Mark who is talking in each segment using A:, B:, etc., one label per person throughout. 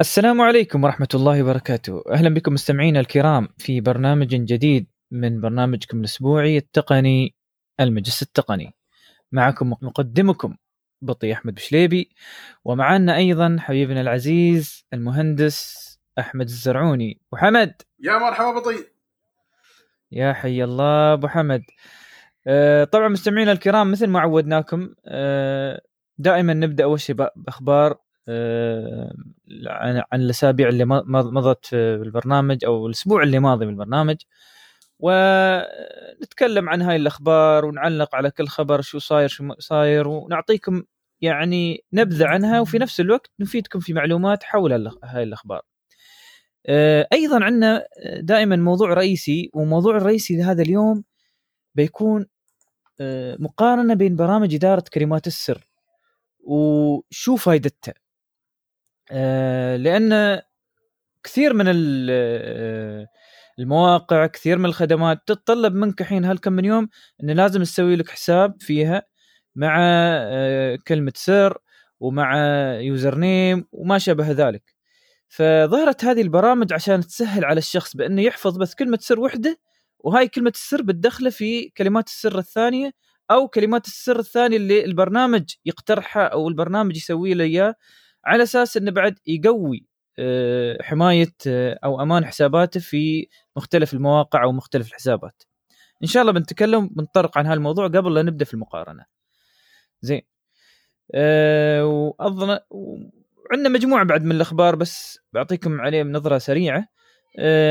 A: السلام عليكم ورحمة الله وبركاته. أهلا بكم مستمعينا الكرام في برنامج جديد من برنامجكم الأسبوعي التقني المجلس التقني. معكم مقدمكم بطي أحمد بشليبي ومعنا أيضا حبيبنا العزيز المهندس أحمد الزرعوني. وحمد
B: يا مرحبا بطي.
A: يا حي الله أبو حمد. آه، طبعا مستمعينا الكرام مثل ما عودناكم آه، دائما نبدأ أول شيء بأخبار عن عن الأسابيع اللي مضت في البرنامج أو الأسبوع اللي ماضي من البرنامج ونتكلم عن هاي الأخبار ونعلق على كل خبر شو صاير شو صاير ونعطيكم يعني نبذة عنها وفي نفس الوقت نفيدكم في معلومات حول هاي الأخبار. آه، أيضا عندنا دائما موضوع رئيسي وموضوع الرئيسي لهذا اليوم بيكون آه، مقارنة بين برامج إدارة كلمات السر وشو فائدتها آه، لأن كثير من آه، المواقع كثير من الخدمات تتطلب منك الحين هالكم من يوم انه لازم تسوي لك حساب فيها مع آه، كلمة سر ومع يوزر نيم وما شابه ذلك. فظهرت هذه البرامج عشان تسهل على الشخص بإنه يحفظ بس كلمة سر وحدة وهاي كلمة السر بتدخله في كلمات السر الثانية أو كلمات السر الثانية اللي البرنامج يقترحها أو البرنامج يسوي له إياه على أساس إنه بعد يقوي آه، حماية آه، أو أمان حساباته في مختلف المواقع أو مختلف الحسابات. إن شاء الله بنتكلم بنطرق عن هالموضوع قبل لا نبدأ في المقارنة. زين. أه وأظن عندنا مجموعة بعد من الأخبار بس بعطيكم عليهم نظرة سريعة.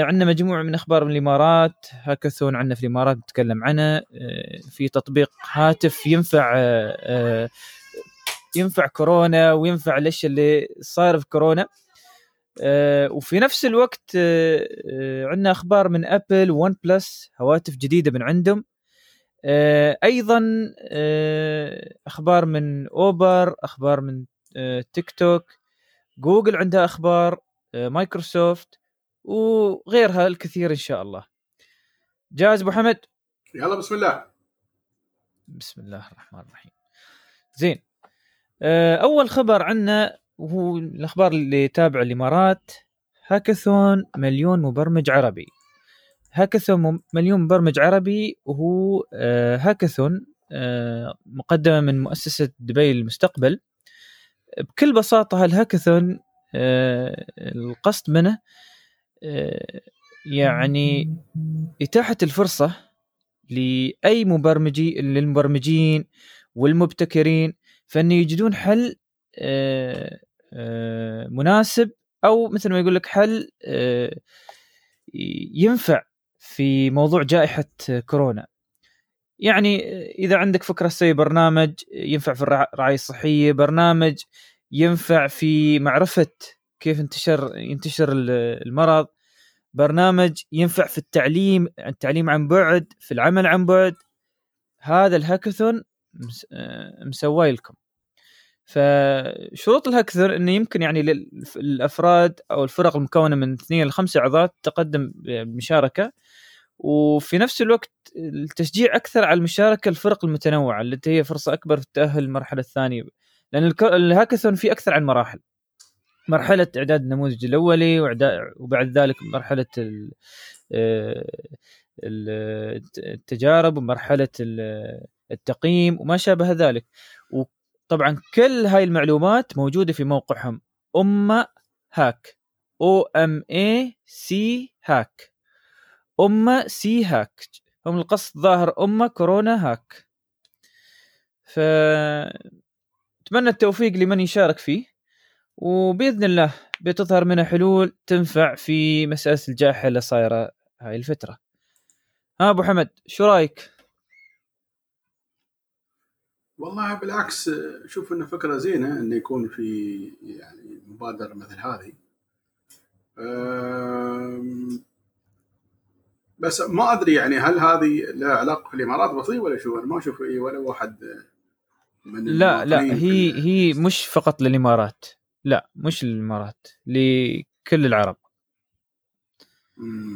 A: عندنا مجموعة من أخبار من الإمارات هاكاثون عندنا في الإمارات نتكلم عنه في تطبيق هاتف ينفع أه ينفع كورونا وينفع الاشياء اللي صاير في كورونا. آه وفي نفس الوقت آه, آه، عندنا أخبار من أبل و OnePlus هواتف جديدة من عندهم. آه أيضا أخبار من أوبر أخبار من تيك توك. جوجل عندها أخبار مايكروسوفت وغيرها الكثير إن شاء الله. جاهز أبو حمد.
B: يلا بسم الله.
A: بسم الله الرحمن الرحيم. زين. أول خبر عنا وهو الأخبار اللي تابع الإمارات. هاكاثون مليون مبرمج عربي. هاكاثون مليون مبرمج عربي وهو آه، هاكاثون آه، مقدمة من مؤسسة دبي للمستقبل بكل بساطة هالهاكاثون القصد منه يعني إتاحة الفرصة لأي مبرمجي للمبرمجين والمبتكرين فإن يجدون حل آه، آه، مناسب أو مثل ما يقول لك حل آه، ينفع في موضوع جائحة كورونا. يعني إذا عندك فكرة تسوي برنامج ينفع في الرعايه الصحيه برنامج ينفع في معرفة كيف انتشر ينتشر المرض. برنامج ينفع في التعليم التعليم عن بعد في العمل عن بعد. هذا الهاكاثون مسوي لكم. فشروط الهاكثر إنه يمكن يعني للأفراد أو الفرق المكونة من اثنين لخمسه أعضاء تقدم بالمشاركه وفي نفس الوقت التشجيع أكثر على المشاركة الفرق المتنوعة التي هي فرصة أكبر في التأهل للمرحلة الثانية. لأن الهاكاثون في أكثر عن مراحل. مرحلة إعداد النموذج الأولي وبعد ذلك مرحلة آه، التجارب ومرحلة التقييم وما شابه ذلك. وطبعا كل هاي المعلومات موجودة في موقعهم. أمة هاك. أو إم اي سي هاك. أمة سي هاك. هم القصد ظاهر أمة كورونا هاك. ف أتمنى التوفيق لمن يشارك فيه. وبإذن الله بتظهر منها حلول تنفع في مسألة الجائحة اللي صايرة هاي الفترة. ها أبو حمد شو رأيك؟
B: والله بالعكس أشوف إنه فكرة زينة إنه يكون في يعني مبادرة مثل هذه. بس ما أدري يعني هل هذه لها علاقة في الإمارات بسيط ولا شو؟ أنا ما أشوف إي ولا واحد
A: من لا لا هي هي مش فقط للإمارات. لا مش للإمارات لكل العرب.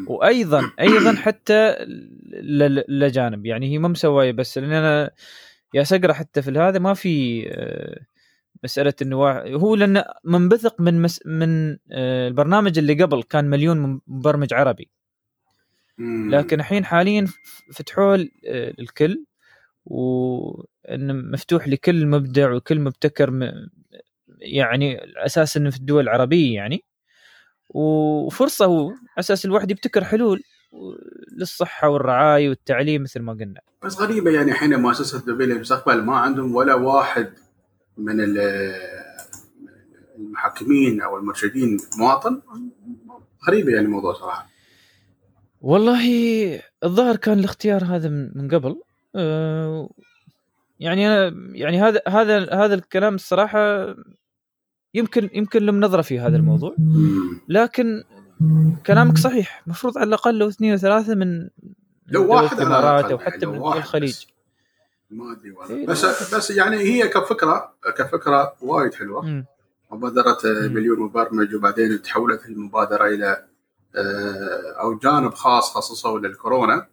A: وأيضا أيضا حتى للاجانب يعني هي ما مسوية بس لأن أنا يا سقرا حتى في هذا ما في آه، مسألة إنه هو لأنه منبثق من مس من آه، البرنامج اللي قبل كان مليون مبرمج عربي. لكن الحين حاليا فتحوه آه، للكل وانه مفتوح لكل مبدع وكل مبتكر يعني أساس إنه في الدول العربية يعني. وفرصة هو أساس الواحد يبتكر حلول. للصحة والرعاية والتعليم مثل ما قلنا.
B: بس غريبة يعني حين مؤسسه دبي للمستقبل ما عندهم ولا واحد من ال- المحكمين أو المرشدين مواطن؟ غريبة يعني الموضوع صراحة.
A: والله الظاهر كان الاختيار هذا من قبل. أه، يعني أنا يعني هذا هذا هذا الكلام الصراحة يمكن يمكن لهم نظرة في هذا الموضوع. لكن كلامك صحيح المفروض على الأقل لو اثنين وثلاثة من
B: لو واحد
A: الإمارات
B: أو
A: حتى من الخليج
B: بس. ما أدري والله
A: إيه،
B: بس
A: واحد.
B: بس يعني هي كفكرة كفكرة وايد
A: حلوة.
B: مبادرة
A: مم.
B: مليون مبرمج وبعدين تحولت المبادرة إلى آه، أو جانب خاص خصصوه للكورونا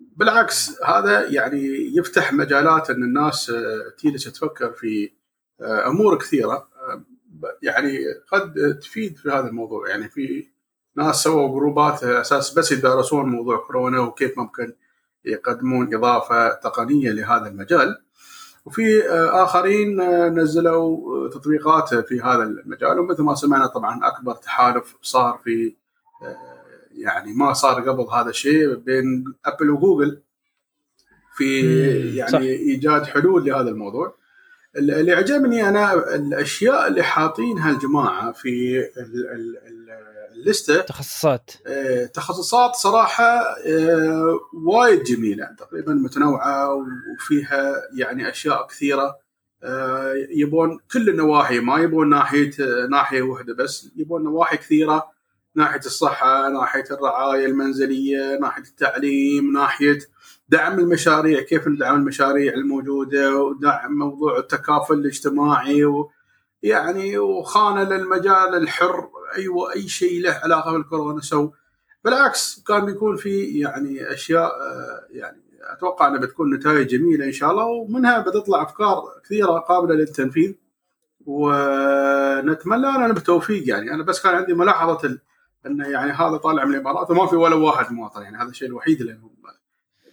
B: بالعكس هذا يعني يفتح مجالات إن الناس آه، تجلس تفكر في آه، أمور كثيرة آه، يعني قد تفيد في هذا الموضوع يعني في ناس سووا جروبات على أساس بس يدرسون موضوع كورونا وكيف ممكن يقدمون إضافة تقنية لهذا المجال وفي آخرين نزلوا تطبيقات في هذا المجال ومثل ما سمعنا طبعا أكبر تحالف صار في يعني ما صار قبل هذا الشيء بين أبل وجوجل في يعني
A: صح.
B: إيجاد حلول لهذا الموضوع اللي عجبني أنا الأشياء اللي حاطينها الجماعة في ال- ال- ال- اللسته
A: تخصصات.
B: آه، تخصصات صراحة آه، وايد جميلة تقريبا متنوعة وفيها يعني أشياء كثيرة. آه، يبون كل النواحي ما يبون ناحية ناحية واحدة بس يبون نواحي كثيرة. ناحية الصحة ناحية الرعاية المنزلية ناحية التعليم ناحية دعم المشاريع كيف ندعم المشاريع الموجودة ودعم موضوع التكافل الاجتماعي و يعني وخانة للمجال الحر أيوه أي شيء له علاقة بالكورونا سو بالعكس كان بيكون في يعني أشياء آه، يعني أتوقع إنها بتكون نتائج جميلة إن شاء الله ومنها بتطلع أفكار كثيرة قابلة للتنفيذ. ونتمنى لنا بالتوفيق يعني أنا بس كان عندي ملاحظة ال- انه يعني هذا طالع من الإمارات وما في ولا واحد مواطن يعني هذا الشيء الوحيد اللي هم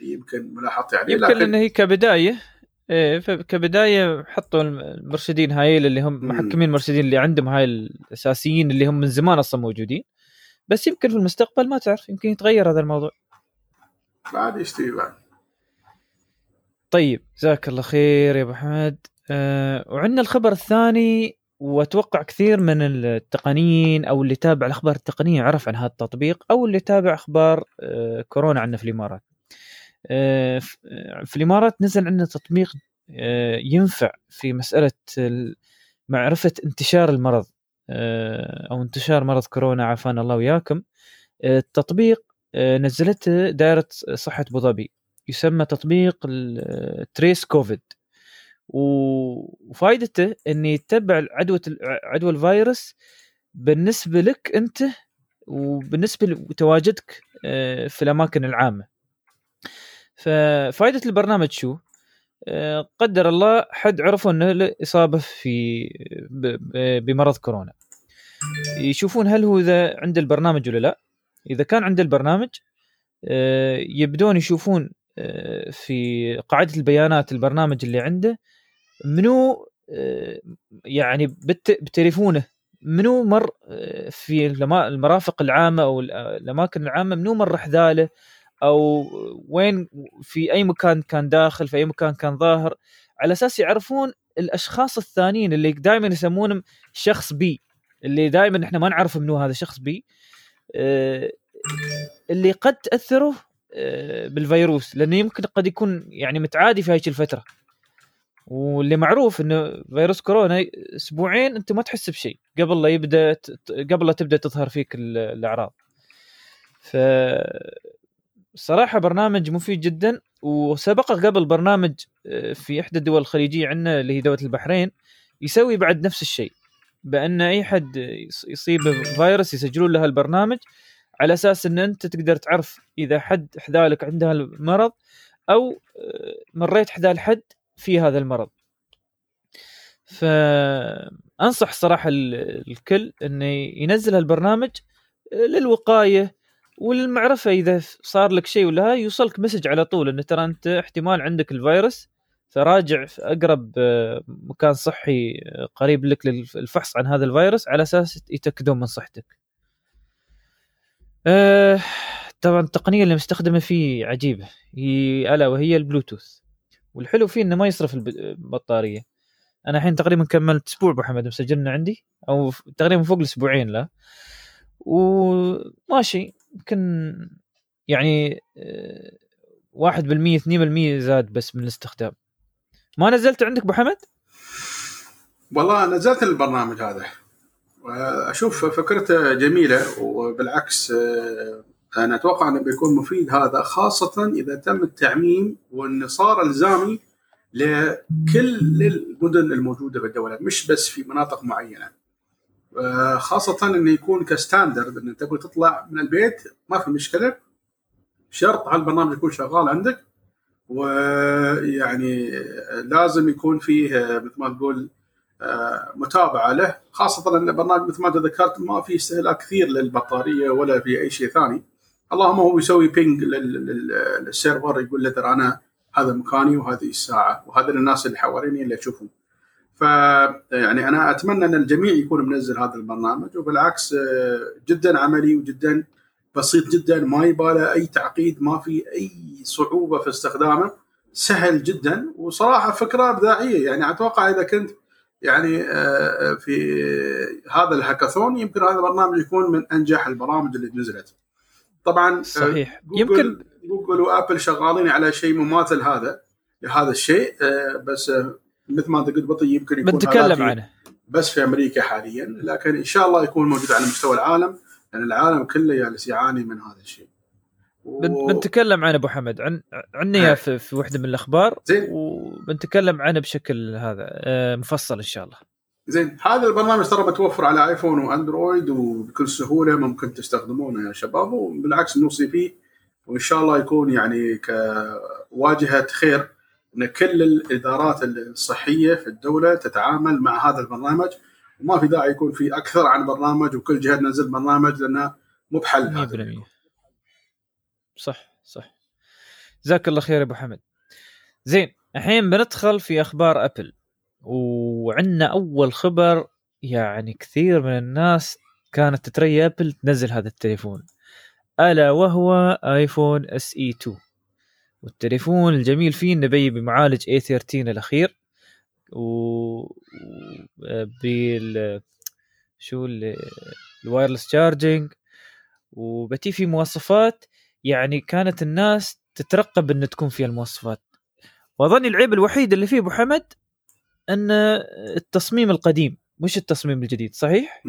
B: يمكن ملاحظتي عليه
A: يمكن لأن هي كبداية. إيه كبداية حطوا المرشدين هاي اللي هم. محكمين المرشدين اللي عندهم هاي الأساسيين اللي هم من زمان أصلا موجودين. بس يمكن في المستقبل ما تعرف يمكن يتغير هذا الموضوع.
B: بعد يشتري بعد؟
A: طيب جزاك الله خير يا أبو حمد. أه وعندنا الخبر الثاني وأتوقع كثير من التقنيين أو اللي تابع الأخبار التقنية عرف عن هذا التطبيق أو اللي تابع أخبار أه كورونا عندنا في الإمارات. في الإمارات نزل عندنا تطبيق أه ينفع في مسألة ال- معرفة انتشار المرض أو انتشار مرض كورونا عافانا الله وياكم. آه، التطبيق آه، نزلته دائرة صحة أبو ظبي. يسمى تطبيق التريس كوفيد. وفائدته انه يتبع عدوى عدوى الفيروس بالنسبة لك أنت وبالنسبة لتواجدك آه، في الأماكن العامة. ففائدة البرنامج شو؟ آه، قدر الله حد عرفوا إنه له إصابة في بمرض كورونا. يشوفون هل هو إذا عند البرنامج ولا لا. إذا كان عند البرنامج آه، يبدون يشوفون آه، في قاعدة البيانات البرنامج اللي عنده منو يعني بت- بتليفونه منو مر في المرافق العامة أو ال- الأماكن العامة منو مر حذاله. أو وين في أي مكان كان داخل في أي مكان كان ظاهر على أساس يعرفون الأشخاص الثانيين اللي دائما يسمونهم شخص بي اللي دائما إحنا ما نعرف منو هذا شخص بي آه، اللي قد تاثروا آه، بالفيروس لأنه يمكن قد يكون يعني متعادي في هذه الفترة. واللي معروف إنه فيروس كورونا أسبوعين أنت ما تحس بشيء قبل لا يبدأ قبل لا تبدأ تظهر فيك ال- الأعراض. ف صراحة برنامج مفيد جدا وسبقه قبل برنامج آه، في إحدى الدول الخليجية عندنا اللي هي دولة البحرين يسوي بعد نفس الشيء بأن أي حد يص- يصيب فيروس يسجلون له البرنامج على أساس إن أنت تقدر تعرف إذا حد حذالك عنده المرض أو آه، مريت حذال حد في هذا المرض. فانصح صراحة الكل إنه ينزل هالبرنامج للوقاية وللمعرفه إذا صار لك شيء ولا يوصلك مسج على طول إنه ترى أنت احتمال عندك الفيروس فراجع في أقرب آه، مكان صحي آه، قريب لك للفحص عن هذا الفيروس على أساس يتأكدون من صحتك. أه طبعا التقنية اللي مستخدمة فيه عجيبة هي ألا وهي البلوتوث. والحلو فيه إنه ما يصرف البطاريه أنا الحين تقريبا كملت أسبوع أبو حمد مسجلنا عندي أو تقريبا فوق الأسبوعين لا. وماشي يمكن يعني 1% 2% زاد بس من الاستخدام ما نزلت عندك أبو حمد؟
B: والله نزلت البرنامج هذا أشوف فكرته جميلة وبالعكس آه، أنا أتوقع أنه بيكون مفيد هذا خاصة إذا تم التعميم وانه صار إلزامي لكل المدن الموجودة في الدولة مش بس في مناطق معينة. آه، خاصة إنه يكون كستاندرد انه تبغى تطلع من البيت ما في مشكلة. شرط هالبرنامج يكون شغال عندك. ويعني لازم يكون فيه مثل ما تقول آه، متابعة له. خاصة إن البرنامج مثل ما ذكرت ما في استهلاك كثير للبطارية ولا في أي شيء ثاني. اللهم هو يسوي بينج للسيرفر يقول له ترى أنا هذا مكاني وهذه الساعة وهذا الناس اللي حواليني اللي أشوفهم. ف يعني أنا أتمنى أن الجميع يكون منزل هذا البرنامج وبالعكس آه، جدا عملي وجدا بسيط جدا ما يباله أي تعقيد ما في أي صعوبة في استخدامه سهل جدا وصراحة فكرة إبداعية. يعني أتوقع إذا كنت يعني آه، في هذا الهاكاثون يمكن هذا البرنامج يكون من أنجح البرامج اللي نزلت. طبعا
A: آه، صحيح.
B: جوجل يمكن جوجل وآبل شغالين على شيء مماثل هذا لهذا الشيء آه، بس مثل ما انت قلت بطيء يمكن يكون
A: بنتكلم عنه.
B: بس في أمريكا حاليا. لكن إن شاء الله يكون موجود على مستوى العالم لأن العالم كله جالس يعاني من هذا الشيء.
A: و... بنتكلم عنه أبو حمد. عن عني آه. في, في وحدة من الأخبار.
B: زين.
A: وبنتكلم عنه بشكل هذا آه، مفصل إن شاء الله.
B: زين. هذا البرنامج ترى متوفر على آيفون وأندرويد وبكل سهولة ممكن تستخدمونه يا شباب وبالعكس نوصي فيه وإن شاء الله يكون يعني كواجهة خير إن كل الإدارات الصحية في الدولة تتعامل مع هذا البرنامج وما في داعي يكون في أكثر عن برنامج وكل جهة تنزل برنامج لأنه مو بحل 100%
A: صح صح. جزاك الله خير يا أبو حمد. زين الحين بندخل في أخبار أبل. وعندنا أول خبر يعني كثير من الناس كانت تتريى أبل تنزل هذا التليفون. ألا وهو iPhone SE 2 والتليفون الجميل فيه إنه بي بمعالج A13 الأخير و بال شو ال wireless charging وبتي في مواصفات يعني كانت الناس تترقب إن تكون فيها المواصفات واظن العيب الوحيد اللي فيه أبو حمد إن التصميم القديم مش التصميم الجديد صحيح؟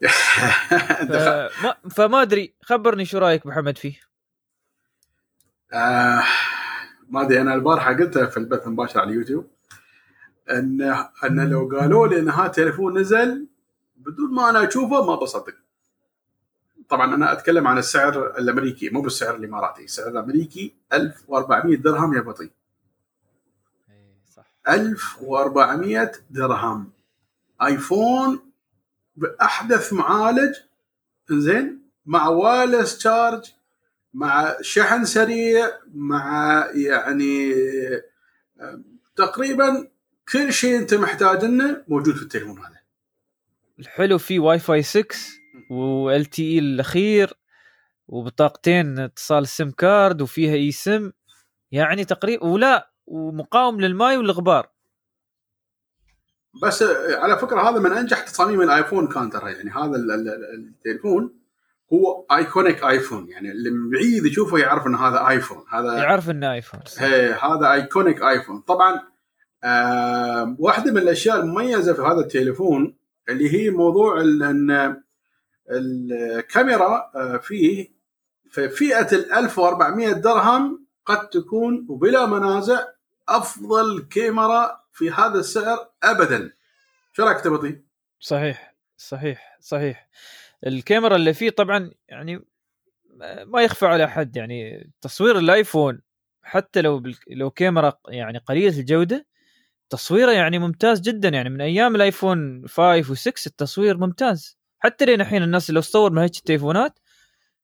A: فما, فما أدري خبرني شو رأيك أبو حمد فيه؟
B: آه ما أدري أنا البارحة قلتها في البث المباشر على اليوتيوب ان إن لو قالوا لي إن هذا التليفون نزل بدون ما أنا أشوفه ما بصدق. طبعا أنا أتكلم عن السعر الأمريكي مو بالسعر الإماراتي السعر الأمريكي 1400 درهم يا بطي. صح. 1400 درهم. آيفون بأحدث معالج زين مع wireless charge مع شحن سريع مع يعني تقريبا كل شيء أنت محتاج إنه موجود في التليفون هذا.
A: الحلو فيه واي فاي 6 و LTE الأخير وبطاقتين اتصال SIM card وفيها اي سم يعني تقريبا ولا ومقاوم للماء والغبار.
B: بس على فكرة هذا من أنجح تصاميم الآيفون كان ترى يعني هذا التليفون. هو iconic iPhone يعني اللي من بعيد يشوفه يعرف إن هذا ايفون هذا
A: يعرف إنه ايفون
B: هي هذا iconic iPhone طبعا آه واحدة من الأشياء المميزة في هذا التليفون اللي هي موضوع إن الكاميرا آه، فيه في فئة ال 1400 درهم قد تكون وبلا منازع أفضل كاميرا في هذا السعر ابدا. شو رأيك تبطي؟
A: صحيح صحيح صحيح. الكاميرا اللي فيه طبعا يعني ما يخفى على احد يعني تصوير الآيفون حتى لو لو كاميرا يعني قليلة الجودة تصويره يعني ممتاز جدا. يعني من أيام الآيفون 5 و6 التصوير ممتاز. حتى لين الحين الناس لو تصور من هيك التليفونات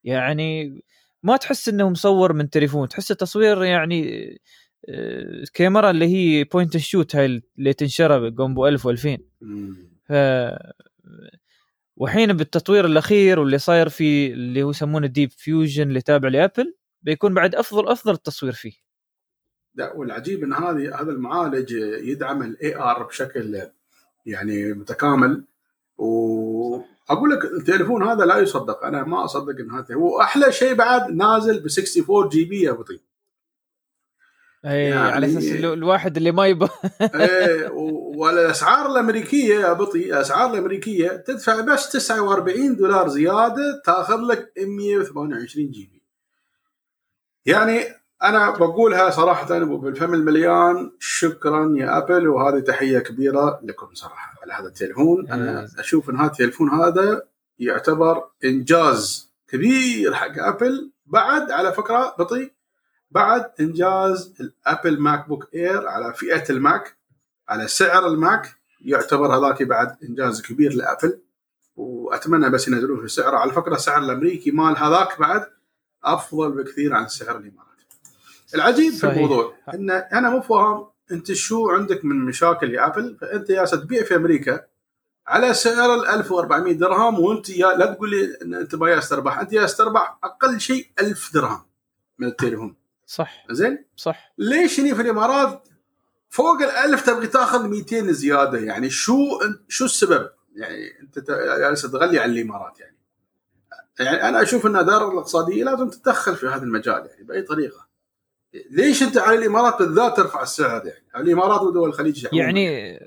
A: يعني ما تحس إنه مصور من تليفون. تحس التصوير يعني آه، كاميرا اللي هي point shoot هاي اللي تنشرى جومبو 1000 و2000 ف وحين بالتطوير الأخير واللي صاير في اللي هو يسمونه Deep Fusion اللي تابع لأبل بيكون بعد أفضل أفضل التصوير فيه.
B: لا والعجيب إن هذه هذا المعالج يدعم ال AR بشكل يعني متكامل. وأقول لك التليفون هذا لا يصدق. أنا ما أصدق إن هذا. هو أحلى شيء بعد نازل ب 64 GB يا بطي.
A: اي يعني على أساس الواحد اللي ما يبغى.
B: إيه والاسعار الأمريكية يا بطي الأسعار الأمريكية تدفع بس 49 دولار زيادة تأخذ لك 128 GB يعني أنا بقولها صراحة بالفم المليان شكرا يا أبل وهذه تحية كبيرة لكم صراحة. على هذا التليفون أنا. أشوف إن هذا التليفون هذا يعتبر إنجاز كبير حق أبل بعد على فكرة بطي بعد إنجاز الأبل MacBook Air على فئة الماك على سعر الماك يعتبر هذاك بعد إنجاز كبير لأبل. وأتمنى بس ينزلون في سعره. على فكرة السعر الأمريكي مال هذاك بعد أفضل بكثير عن سعر الإمارات. العجيب صحيح. في الموضوع إن أنا مو فاهم أنت شو عندك من مشاكل يا أبل؟ فأنت يا تبيع في أمريكا على سعر ال 1400 درهم وأنت يا لا تقول لي إن أنت ما تربح أنت يا تربح أقل شيء 1000 درهم من التليفون.
A: صح.
B: زين؟
A: صح.
B: ليش هني في الإمارات فوق ال1000 تبغي تاخذ 200 زيادة؟ يعني شو شو السبب؟ يعني أنت جالس تغلي على الإمارات يعني. يعني أنا أشوف أن الاداره الاقتصادية لازم تتدخل في هذا المجال يعني بأي طريقة. ليش أنت على الإمارات بالذات ترفع السعر يعني؟ على الإمارات ودول الخليج
A: يعني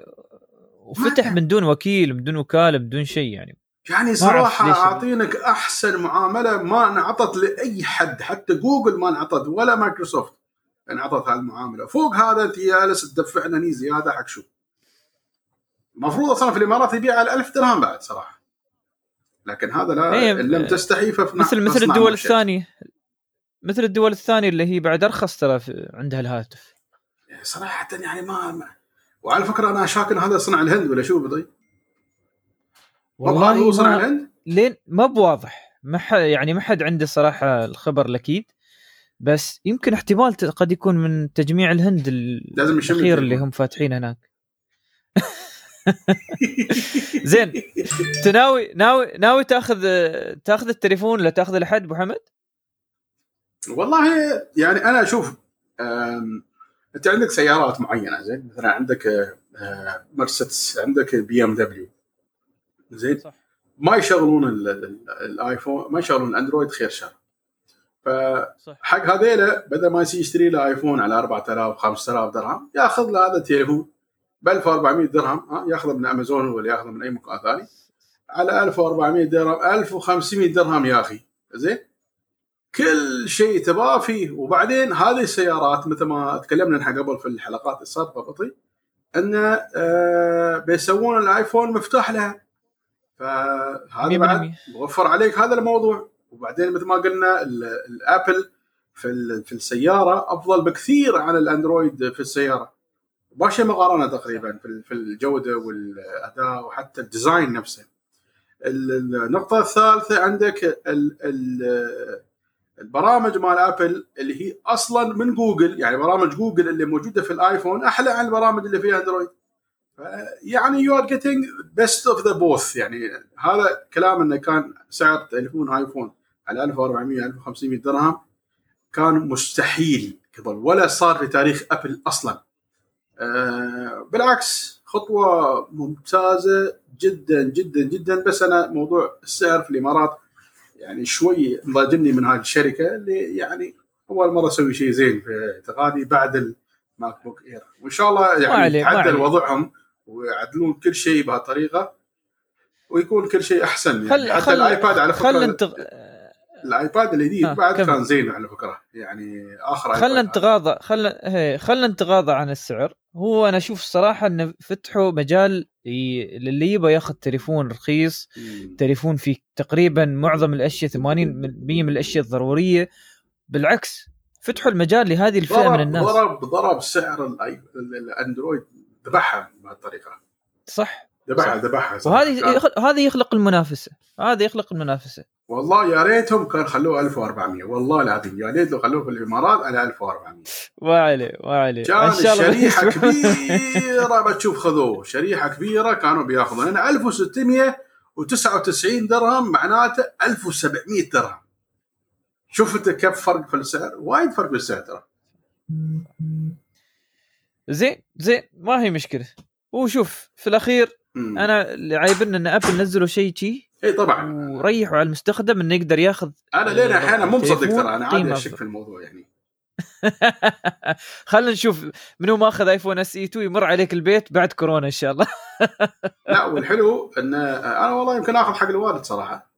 A: وفتح من دون وكيل من دون وكالة من دون شيء يعني.
B: يعني صراحة أعطينك أحسن معاملة ما انعطت لأي حد حتى جوجل ما انعطت ولا مايكروسوفت انعطت هذه المعاملة. فوق هذا أنت جالس تدفعنا هني زيادة حق شو؟ المفروض أصلا في الإمارات يبيع على 1000 درهم بعد صراحة. لكن هذا لا إيه إن لم تستحي
A: ففنع مثل مثل الدول الثانية. مثل الدول الثانية اللي هي بعد أرخص ترى عندها الهاتف.
B: صراحة يعني ما, ما وعلى فكرة أنا شاك هذا صنع الهند ولا شو بضي؟
A: والله هو صنع الهند؟ لين ما بواضح. ما حد يعني ما حد عنده صراحة الخبر الأكيد. بس يمكن احتمال قد يكون من تجميع الهند الأخير اللي هم فاتحين هناك. زين. تناوي ناوي ناوي تاخذ تاخذ التليفون ولا تاخذ لحد أبو حمد؟
B: والله يعني أنا أشوف أنت عندك سيارات معينة زين؟ مثلا عندك آه، مرسيدس عندك BMW. زين. ما يشغلون الايفون ما يشغلون الاندرويد خير شر. فحق هذيلا بدل ما يشتري له ايفون على 4000 5000 درهم ياخذ له هذا التليفون ب 1400 درهم ها ياخذه من أمازون ولا ياخذه من أي مكان ثاني على 1400 درهم 1500 درهم يا أخي. زين. كل شيء تباه فيه. وبعدين هذه السيارات مثل ما تكلمنا عنها قبل في الحلقات السابقة بطي إن آه بيسوون الآيفون مفتوح لها. فهذا بعد وفر عليك هذا الموضوع. وبعدين مثل ما قلنا الابل في في السيارة أفضل بكثير عن الأندرويد في السيارة. ما شيء مقارنة تقريبا في الجودة والأداء وحتى ال design نفسه. النقطة الثالثة عندك البرامج مال ابل اللي هي أصلا من جوجل يعني برامج جوجل اللي موجودة في الآيفون أحلى عن البرامج اللي فيها أندرويد. يعني you are getting best of the both يعني هذا كلام إنه كان سعر تليفون ايفون على 1400 1500 درهم كان مستحيل قبل ولا صار في تاريخ أبل أصلا. أه بالعكس خطوة ممتازة جدا جدا جدا. بس أنا موضوع السعر في الإمارات يعني شوي مضايقني من هذه الشركة اللي يعني أول مرة أسوي شيء زين في اعتقادي بعد ال MacBook Air وإن شاء الله يعني يتعدل وضعهم. ويعدلون كل شيء بهالطريقة ويكون كل شيء أحسن يعني. خل حتى خل الآيباد على فكره خل انتغ... الآيباد الجديد بعد كم. كان زين على فكرة. يعني آخر
A: خلنا نتغاضى خلنا خلنا نتغاضى عن السعر. هو أنا أشوف الصراحة إنه فتحوا مجال للي يبغى ياخذ تليفون رخيص. مم. تليفون فيه تقريبا معظم الأشياء 80% من الأشياء الضرورية. بالعكس فتحوا المجال لهذه الفئة من الناس.
B: ضرب ضرب سعر الأندرويد ذبحها بهالطريقة.
A: صح.
B: ذبحها
A: صح.
B: ذبحها.
A: وهذه. هذه يخلق المنافسة. هذا يخلق المنافسة.
B: والله يا ريتهم كان خلوه 1400 والله العظيم يا ريت لو خلوه في الإمارات على 1400
A: ما عليه ما عليه.
B: كان
A: يسمعون.
B: كبيرة بتشوف خذوه. شريحة كبيرة كانوا بيأخذون أنا 1699 درهم معناته 1700 درهم. شوف أنت كيف فرق في السعر؟ وايد فرق في السعر ترى.
A: زين زين ما هي مشكلة وشوف في الأخير
B: مم.
A: أنا اللي عايبني إن أبل نزلوا شيء شي
B: اي طبعا
A: وريحوا على المستخدم إنه يقدر ياخذ
B: أنا لين الحين مو مصدق
A: تليفون
B: ترى أنا عادي
A: أشك.
B: في الموضوع يعني
A: خلينا نشوف منو ماخذ iPhone SE 2 يمر عليك البيت بعد كورونا إن شاء الله
B: لا والحلو إن أنا والله يمكن آخذ حق الوالد صراحة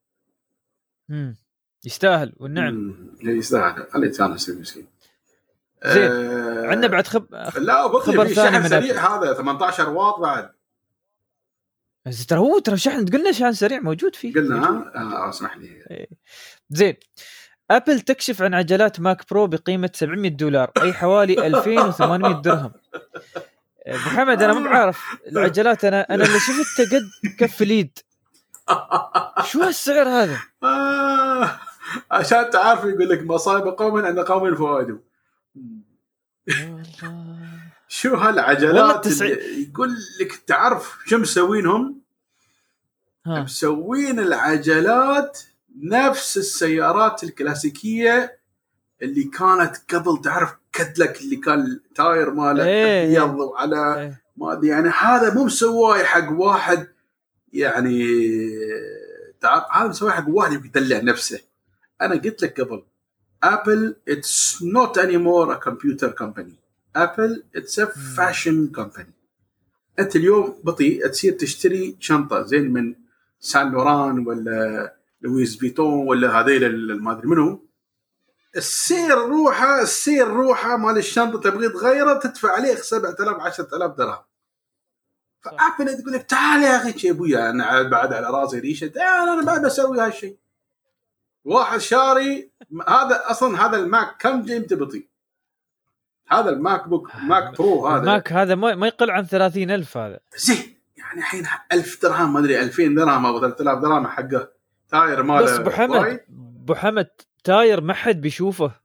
A: مم. يستاهل والنعم
B: مم. يستاهل خليه يتانس المسكين
A: زين.
B: آه،
A: عندنا بعد خب
B: لا
A: خبر ثاني
B: شحن سريع. هذا 18 واط بعد.
A: ترى هو ترى شحن قلنا شحن سريع موجود فيه.
B: قلنا
A: موجود.
B: ها آه اسمح لي.
A: زين. ابل تكشف عن عجلات Mac Pro بقيمة 700 دولار أي حوالي 2800 درهم. ابو حمد أنا مو بعارف العجلات أنا أنا اللي شفتها قد كف اليد شو هالسعر هذا؟
B: آه عشان تعرف يقول لك مصائب قوم أن قوم فوائدهم شو هالعجلات اللي يقول لك تعرف شو مسوينهم؟ مسوين العجلات نفس السيارات الكلاسيكية اللي كانت قبل تعرف كدلك اللي كان التاير ماله. ابيض وعلى
A: إيه.
B: ما أدري يعني هذا مو مسواه حق واحد يعني تعرف هذا مسواه حق واحد يدلع نفسه أنا قلت لك قبل Apple it's not anymore a computer company Apple it's a fashion company أنت اليوم بطي تصير تشتري شنطة زين من سان لوران ولا لويس فيتون ولا هذيل ما أدري منو. السير روحه السير روحه مال الشنطة تبغي تغيره تدفع عليه 7000 10000 درهم. فأبل تقول لك تعال يا أخي يا ابويا أنا بعد على راسي ريشة أنا بعد بسوي هالشيء واحد شاري هذا أصلا هذا الماك كم قيمته بطي هذا ال MacBook Mac Pro هذا.
A: الماك هذا ما يقل عن 30000 هذا.
B: زين يعني الحين 1000 درهم ما أدري 2000 درهم أو 3000 درهم حقه. tire ماله
A: بس أبو حمد. أبو حمد tire ما حد بيشوفه.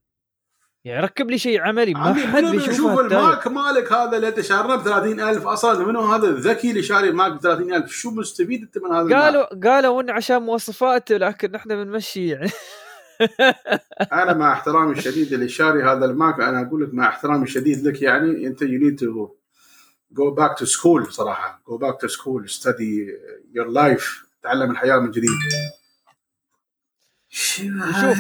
A: يعني ركب لي شيء عملي ما حد
B: ال
A: tire
B: الماك مالك هذا اللي أنت شارناه ب 30000 أصلا؟ منو هذا الذكي اللي شاري الماك ب 30000 شو مستفيد أنت من هذا الماك؟
A: قالوا قالوا انه عشان مواصفاته لكن إحنا بنمشي يعني.
B: أنا مع احترامي الشديد اللي شاري هذا الماك أنا أقول لك مع احترامي الشديد لك يعني أنت you need to go back to school صراحة. go back to school study your life تعلم الحياة من جديد. شوف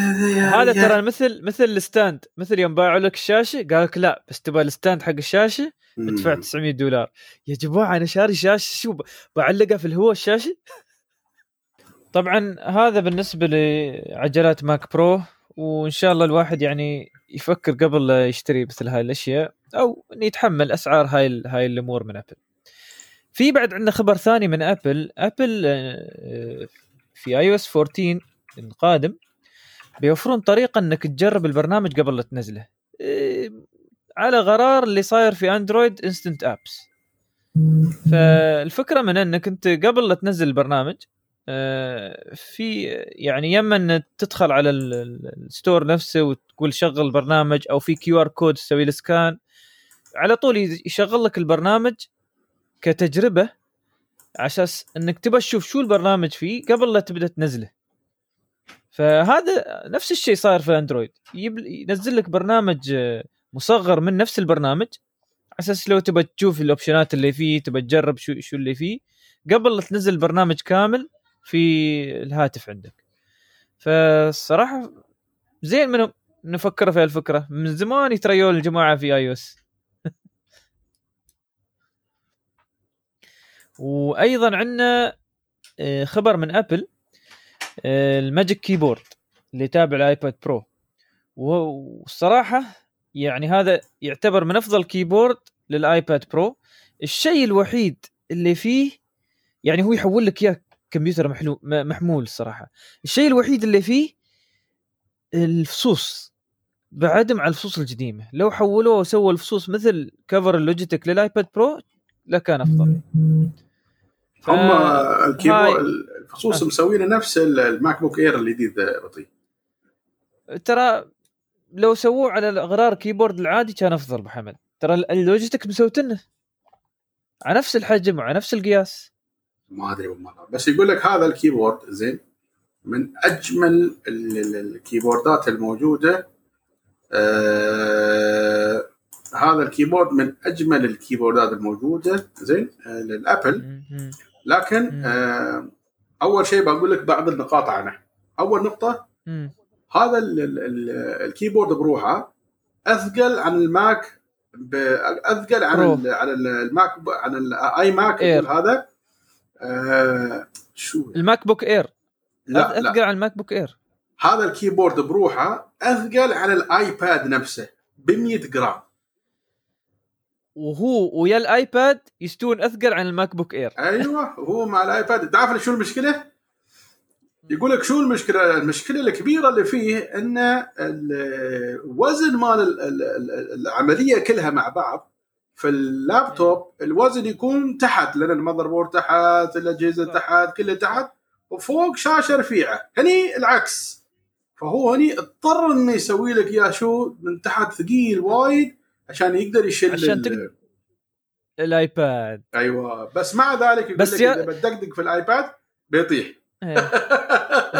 A: هذا ترى مثل مثل ال stand. مثل يوم باعوا لك الشاشة قال لك لا بس تبغى ال stand حق الشاشة ادفع 900 دولار. يا جماعة أنا شاري شاشة شو بعلقها في الهواء الشاشة؟ طبعا هذا بالنسبة لعجلات Mac Pro وإن شاء الله الواحد يعني يفكر قبل لا يشتري مثل هاي الأشياء أو إنه يتحمل أسعار هاي هاي الأمور من أبل. في بعد عندنا خبر ثاني من أبل. أبل آه، في iOS 14 القادم بيوفرون طريقة إنك تجرب البرنامج قبل لا تنزله. إيه، على غرار اللي صاير في Android Instant Apps فالفكرة من إنك أنت قبل لا تنزل البرنامج آه، في يعني يما إن تدخل على ال- ال- ال store نفسه وتقول شغل البرنامج أو في QR code تسوي له scan على طول يشغل لك البرنامج كتجربة على أساس إنك تبى تشوف شو البرنامج فيه قبل لا تبدأ تنزله. فهذا نفس الشيء صاير في Android يجيب ينزل لك برنامج آه، مصغر من نفس البرنامج على أساس لو تبى تشوف الأوبشنات اللي فيه تبى تجرب شو شو اللي فيه قبل لا تنزل البرنامج كامل في الهاتف عندك. فالصراحه زين منهم مفكر في الفكرة من زمان يتريون الجماعة في iOS وأيضا عندنا آه، خبر من Apple ال Magic Keyboard اللي يتابع ال iPad Pro. والصراحة يعني هذا يعتبر من أفضل keyboard لل iPad Pro. الشيء الوحيد اللي فيه يعني هو يحول لك إياه كمبيوتر محلو محمول الصراحه الشيء الوحيد اللي فيه الفصوص بعدم على الفصوص القديمة. لو حولوه وسووا الفصوص مثل cover ال Logitech لل iPad Pro لكان أفضل. ف-
B: هم ال
A: keyboard
B: الفصوص
A: آه.
B: مسوينه نفس ال MacBook Air الجديد بطيء.
A: ترى لو سووه على الاغرار keyboard العادي كان أفضل أبو حمد. ترى ال- ال Logitech مسوتنه على نفس الحجم وعلى نفس القياس.
B: ما أدري والله. بس يقول لك هذا ال keyboard زين من أجمل ال- ال- الكيبوردات الموجودة. آه هذا ال keyboard من أجمل الكيبوردات الموجودة زين آه لل
A: Apple.
B: لكن. آه أول شيء بقول لك بعض النقاط عنه أول نقطة
A: مم.
B: هذا ال ال ال ال keyboard بروحه أثقل عن ال Mac أثقل عن. ال على ال- ال Mac عن
A: ال
B: iMac هذا. آه شو؟
A: ال MacBook Air
B: لا لا.
A: أثقل على ال MacBook Air
B: هذا ال keyboard بروحه أثقل عن ال iPad نفسه ب 100 جرام.
A: وهو ويا ال iPad يستون أثقل عن ال MacBook Air
B: أيوه هو مع ال iPad تعرف شو المشكلة؟ يقول لك شو المشكلة؟ المشكلة الكبيرة اللي فيه إن الوزن مال ال- ال- ال- العملية كلها مع بعض في اللابتوب الوزن يكون تحت لأن ال motherboard تحت
A: الأجهزة.
B: تحت كلها تحت وفوق شاشة رفيعة هني العكس فهو هني اضطر إنه يسوي لك يا شو من تحت ثقيل وايد عشان يقدر يشيل
A: عشان تقدر- الآيباد.
B: أيوه. بس مع ذلك يقول
A: بس
B: لك
A: يا-
B: إذا بتدقدق في الآيباد بيطيح.
A: إيه.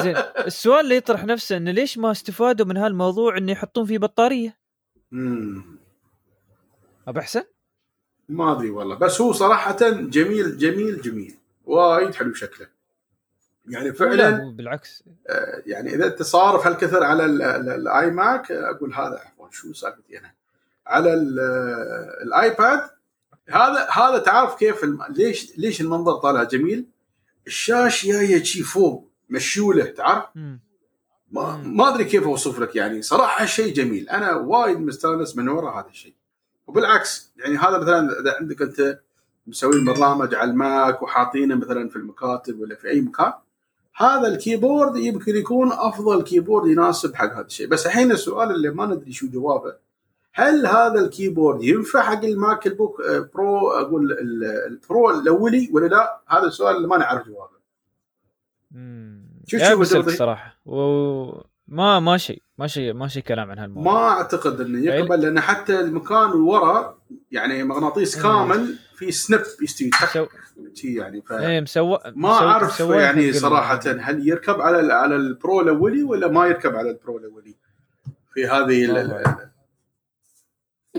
A: زين. السؤال اللي يطرح نفسه إنه ليش ما استفادوا من هالموضوع إنه يحطون فيه بطارية؟
B: مم.
A: ابى احسن؟
B: ما أدري والله. بس هو صراحة جميل جميل جميل. وايد حلو شكله. يعني
A: لا
B: فعلا
A: بالعكس.
B: آه، يعني إذا انت صارف هالكثر على ال- ال- ال iMac أقول هذا عفوا شو سالفتي أنا؟ على ال- ال iPad. هذا هذا تعرف كيف الم... ليش ليش المنظر طالع جميل؟ الشاشة جاية شي فوق مشوله تعرف. ما. ما أدري كيف أوصف لك يعني. صراحة شيء جميل. أنا وايد مستانس من وراء هذا الشيء. وبالعكس يعني هذا مثلا إذا عندك أنت مسوي برنامج على ال Mac وحاطينه مثلا في المكاتب ولا في أي مكان هذا ال keyboard يمكن يكون أفضل keyboard يناسب حق هذا الشيء. بس الحين السؤال اللي ما ندري شو جوابه هل هذا ال keyboard ينفع حق ال Mac آه، Pro؟ أقول ال- ال Pro الأولي ولا لا؟ هذا السؤال اللي ما نعرف جوابه. شو الدوري؟
A: صراحة وما ما شيء ما شيء ما شيء كلام عن هالموضوع.
B: ما أعتقد إنه يقبل لأن حتى المكان ورا يعني مغناطيس. كامل في snap يستوي
A: مسو...
B: شي يعني ف
A: إيه مسوى
B: ما أعرف
A: مسواه
B: يعني صراحة هل يركب على على ال Pro الأولي ولا ما يركب على ال Pro الأولي في هذه ال-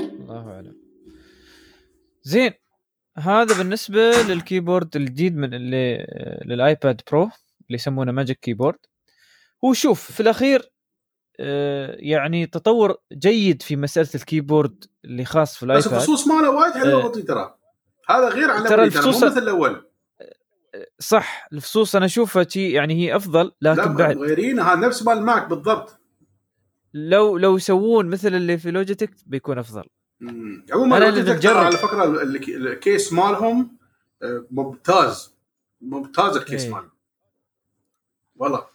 A: الله أعلم. زين هذا بالنسبة لل keyboard الجديد من اللي لل iPad Pro اللي يسمونه Magic Keyboard هو شوف في الأخير آه، يعني تطور جيد في مسألة ال keyboard اللي خاص في
B: بس
A: ال iPad.
B: الفصوص ماله وايد حلوة
A: آه.
B: بطيء ترى. هذا غير عن
A: ترى
B: الأولي، ترى مو
A: الفصوص-
B: مثل الأول.
A: صح الفصوص أنا اشوفها يعني هي
B: أفضل
A: لكن بعد
B: مغيرين هذا نفس مال ال Mac بالضبط.
A: لو لو يسوون مثل اللي في Logitech بيكون
B: أفضل. عموما لو
A: اللي بجرب.
B: على فكرة ال- ال- ال case مالهم آه، ممتاز. ممتاز ال case
A: إيه.
B: مالهم. والله.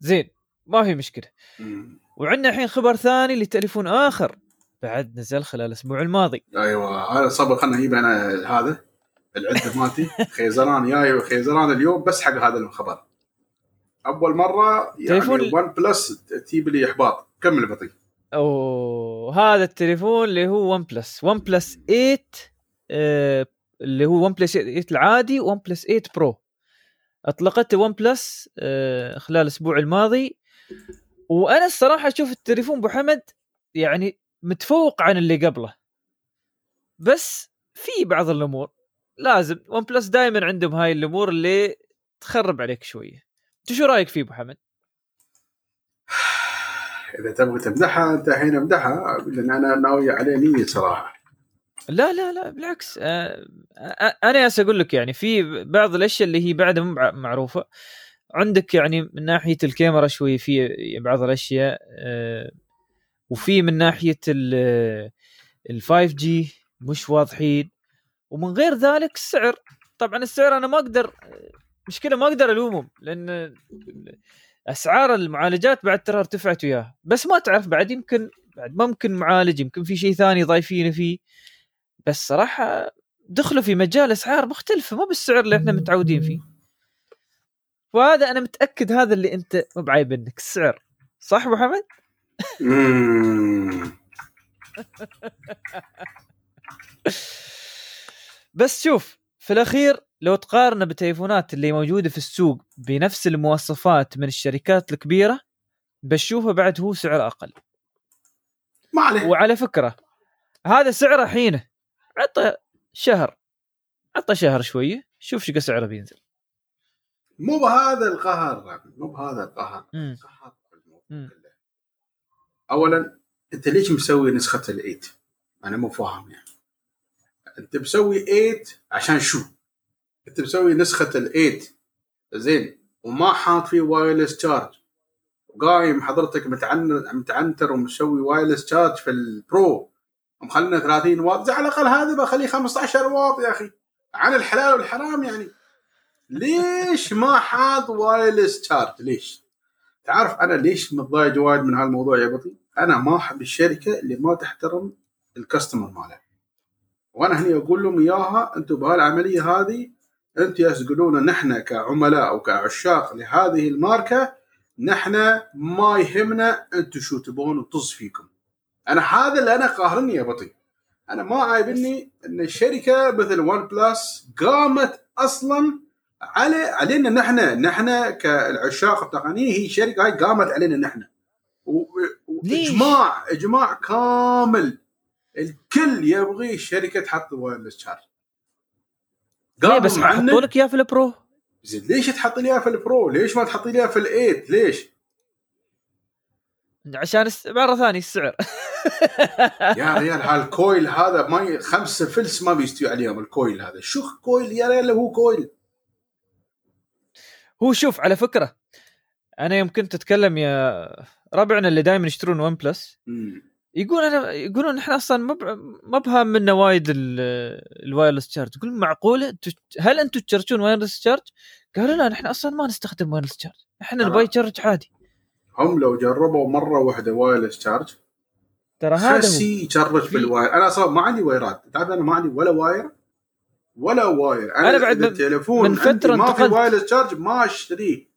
A: زين ما في مشكلة.
B: مم.
A: وعندنا الحين خبر ثاني لتليفون آخر. بعد نزل خلال الأسبوع الماضي.
B: أيوه هذا صبر خلنا نجيب أنا هذا العدة مالتي. خيزران جاي خيزران اليوم بس حق هذا الخبر. أول مرة يعني
A: تليفون-
B: OnePlus تجيب لي إحباط. كمل بطيء
A: أو هذا التليفون اللي هو OnePlus OnePlus 8 آه اللي هو OnePlus 8 العادي OnePlus 8 Pro اطلقته OnePlus آه خلال الأسبوع الماضي. وأنا الصراحة أشوف التليفون أبو حمد يعني متفوق عن اللي قبله. بس في بعض الأمور لازم. OnePlus دائما عندهم هاي الأمور اللي تخرب عليك شوية. شو رأيك فيه أبو حمد؟
B: إذا تبغى تمدحها انت الحين امدحها لأن أنا ناوي عليه نية صراحة.
A: لا لا لا بالعكس. آه، آه، أنا ياس أقول لك يعني في بعض الأشياء اللي هي بعدها مو مع- معروفة. عندك يعني من ناحية الكاميرا شوي في بعض الأشياء آه، وفي من ناحية ال 5 جي مش واضحين. ومن غير ذلك السعر طبعا السعر أنا ما أقدر مشكلة ما أقدر ألومهم لأن أسعار المعالجات بعد ترى ارتفعت وياها بس ما تعرف بعد يمكن بعد ممكن معالج يمكن في شيء ثاني ضايفينه فيه. بس صراحة دخلوا في مجال أسعار مختلفة مو بالسعر اللي إحنا متعودين فيه. وهذا أنا متأكد هذا اللي أنت مو بعايب منك السعر. صح أبو حمد؟ بس شوف في الأخير لو تقارن بالتليفونات اللي موجودة في السوق بنفس المواصفات من الشركات الكبيرة بشوفه بعد هو سعر أقل.
B: ما عليه.
A: وعلى فكرة هذا سعره حينه. عطى شهر. عطى شهر شوية شوف شو سعره بينزل.
B: مو بهذا القهر مو بهذا القهر. قهر. اولا أنت ليش مسوي نسخة ال eight؟ أنا مو فاهم يعني. أنت مسوي 8 عشان شو؟ انت مسوي نسخة ال eight زين. وما حاط فيه wireless charge وقايم حضرتك متعنت متعنتر ومسوي wireless charge في ال Pro ومخلينا 30 واط على الأقل هذا بخليه 15 واط يا أخي. عن الحلال والحرام يعني. ليش ما حاط wireless charge ليش؟ تعرف أنا ليش متضايق وايد من هالموضوع يا بطي؟ أنا ما أحب الشركة اللي ما تحترم ال customer ماله. وأنا هني أقول لهم إياها أنتم بهالعملية هذه أنتم تستغلون نحن كعملاء أو كعشاق لهذه الماركة نحن ما يهمنا أنتم شو تبون وطز فيكم. أنا هذا اللي أنا قاهرني يا بطي. أنا ما عايبني إن الشركة مثل OnePlus قامت أصلا على علينا نحن نحن كالعشاق التقنية هي شركة هاي قامت علينا نحن؟ واجماع اجماع كامل الكل يبغي الشركة تحط wireless charge
A: ليه بس حطوا لك إياه في ال Pro
B: زين ليش تحط لي إياها في ال Pro؟ ليش ما تحط لي إياها في ال eight؟ ليش؟
A: عشان الس- مرة ثانية السعر
B: يا ريال هال coil هذا ما ي... خمسه فلس ما بيستوي عليهم ال coil هذا، شو coil يا ريال هو coil
A: هو شوف على فكرة أنا يوم كنت أتكلم يا ربعنا اللي دائما يشترون OnePlus
B: مم.
A: يقول أنا يقولون إحنا أصلا ما ب- ما بها منا وايد ال- ال wireless charge يقول معقولة؟ هل أنتم ت charge ون wireless charge؟ قالوا لا نحن أصلا ما نستخدم wireless charge
B: إحنا.
A: نبغى ي charge عادي.
B: هم لو جربوا مرة واحدة wireless charge
A: ترى هذا
B: خسي ي charge
A: في-
B: بال wire أنا أصلا ما عندي wire ات تعرف أنا ما عندي ولا wire ولا wire أنا,
A: أنا بعد من-
B: التليفون
A: من
B: عندي ما في
A: انتقلت.
B: wireless charge ما أشتريه.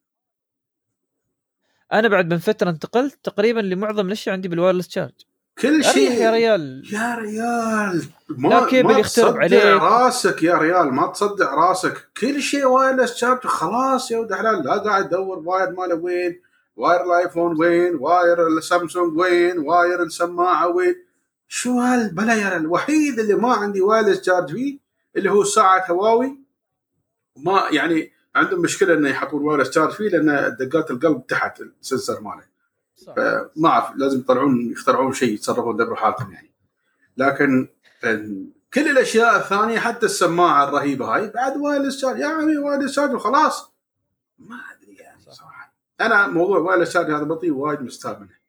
A: أنا بعد من فترة انتقلت تقريبا لمعظم الأشياء عندي بال wireless charge
B: كل شيء.
A: يا ريال.
B: يا ريال. ما
A: لا كيبل
B: ما
A: يخترب
B: تصدع
A: عليك.
B: راسك يا ريال ما تصدع راسك. كل شيء wireless charge خلاص يا ولد حلال. لا قاعد تدور wire ماله وين. wire الآيفون وين. wire السامسونج وين. wire السماعة وين. شو هالبلا يا ريال. الوحيد اللي ما عندي wireless charge فيه اللي هو ساعة هواوي. ما يعني عندهم مشكلة إنه يحطون wireless charge فيه لأن دقات القلب تحت ال sensor
A: ماله.
B: ما أعرف لازم يطلعون يخترعون شيء يتصرفون يدبروا حالهم يعني. لكن كل الأشياء الثانية حتى السماعة الرهيبة هاي بعد wireless charge يا عمي wireless charge وخلاص. ما أدري يعني. صراحة. أنا موضوع wireless charge هذا بطي وايد مستاء منه.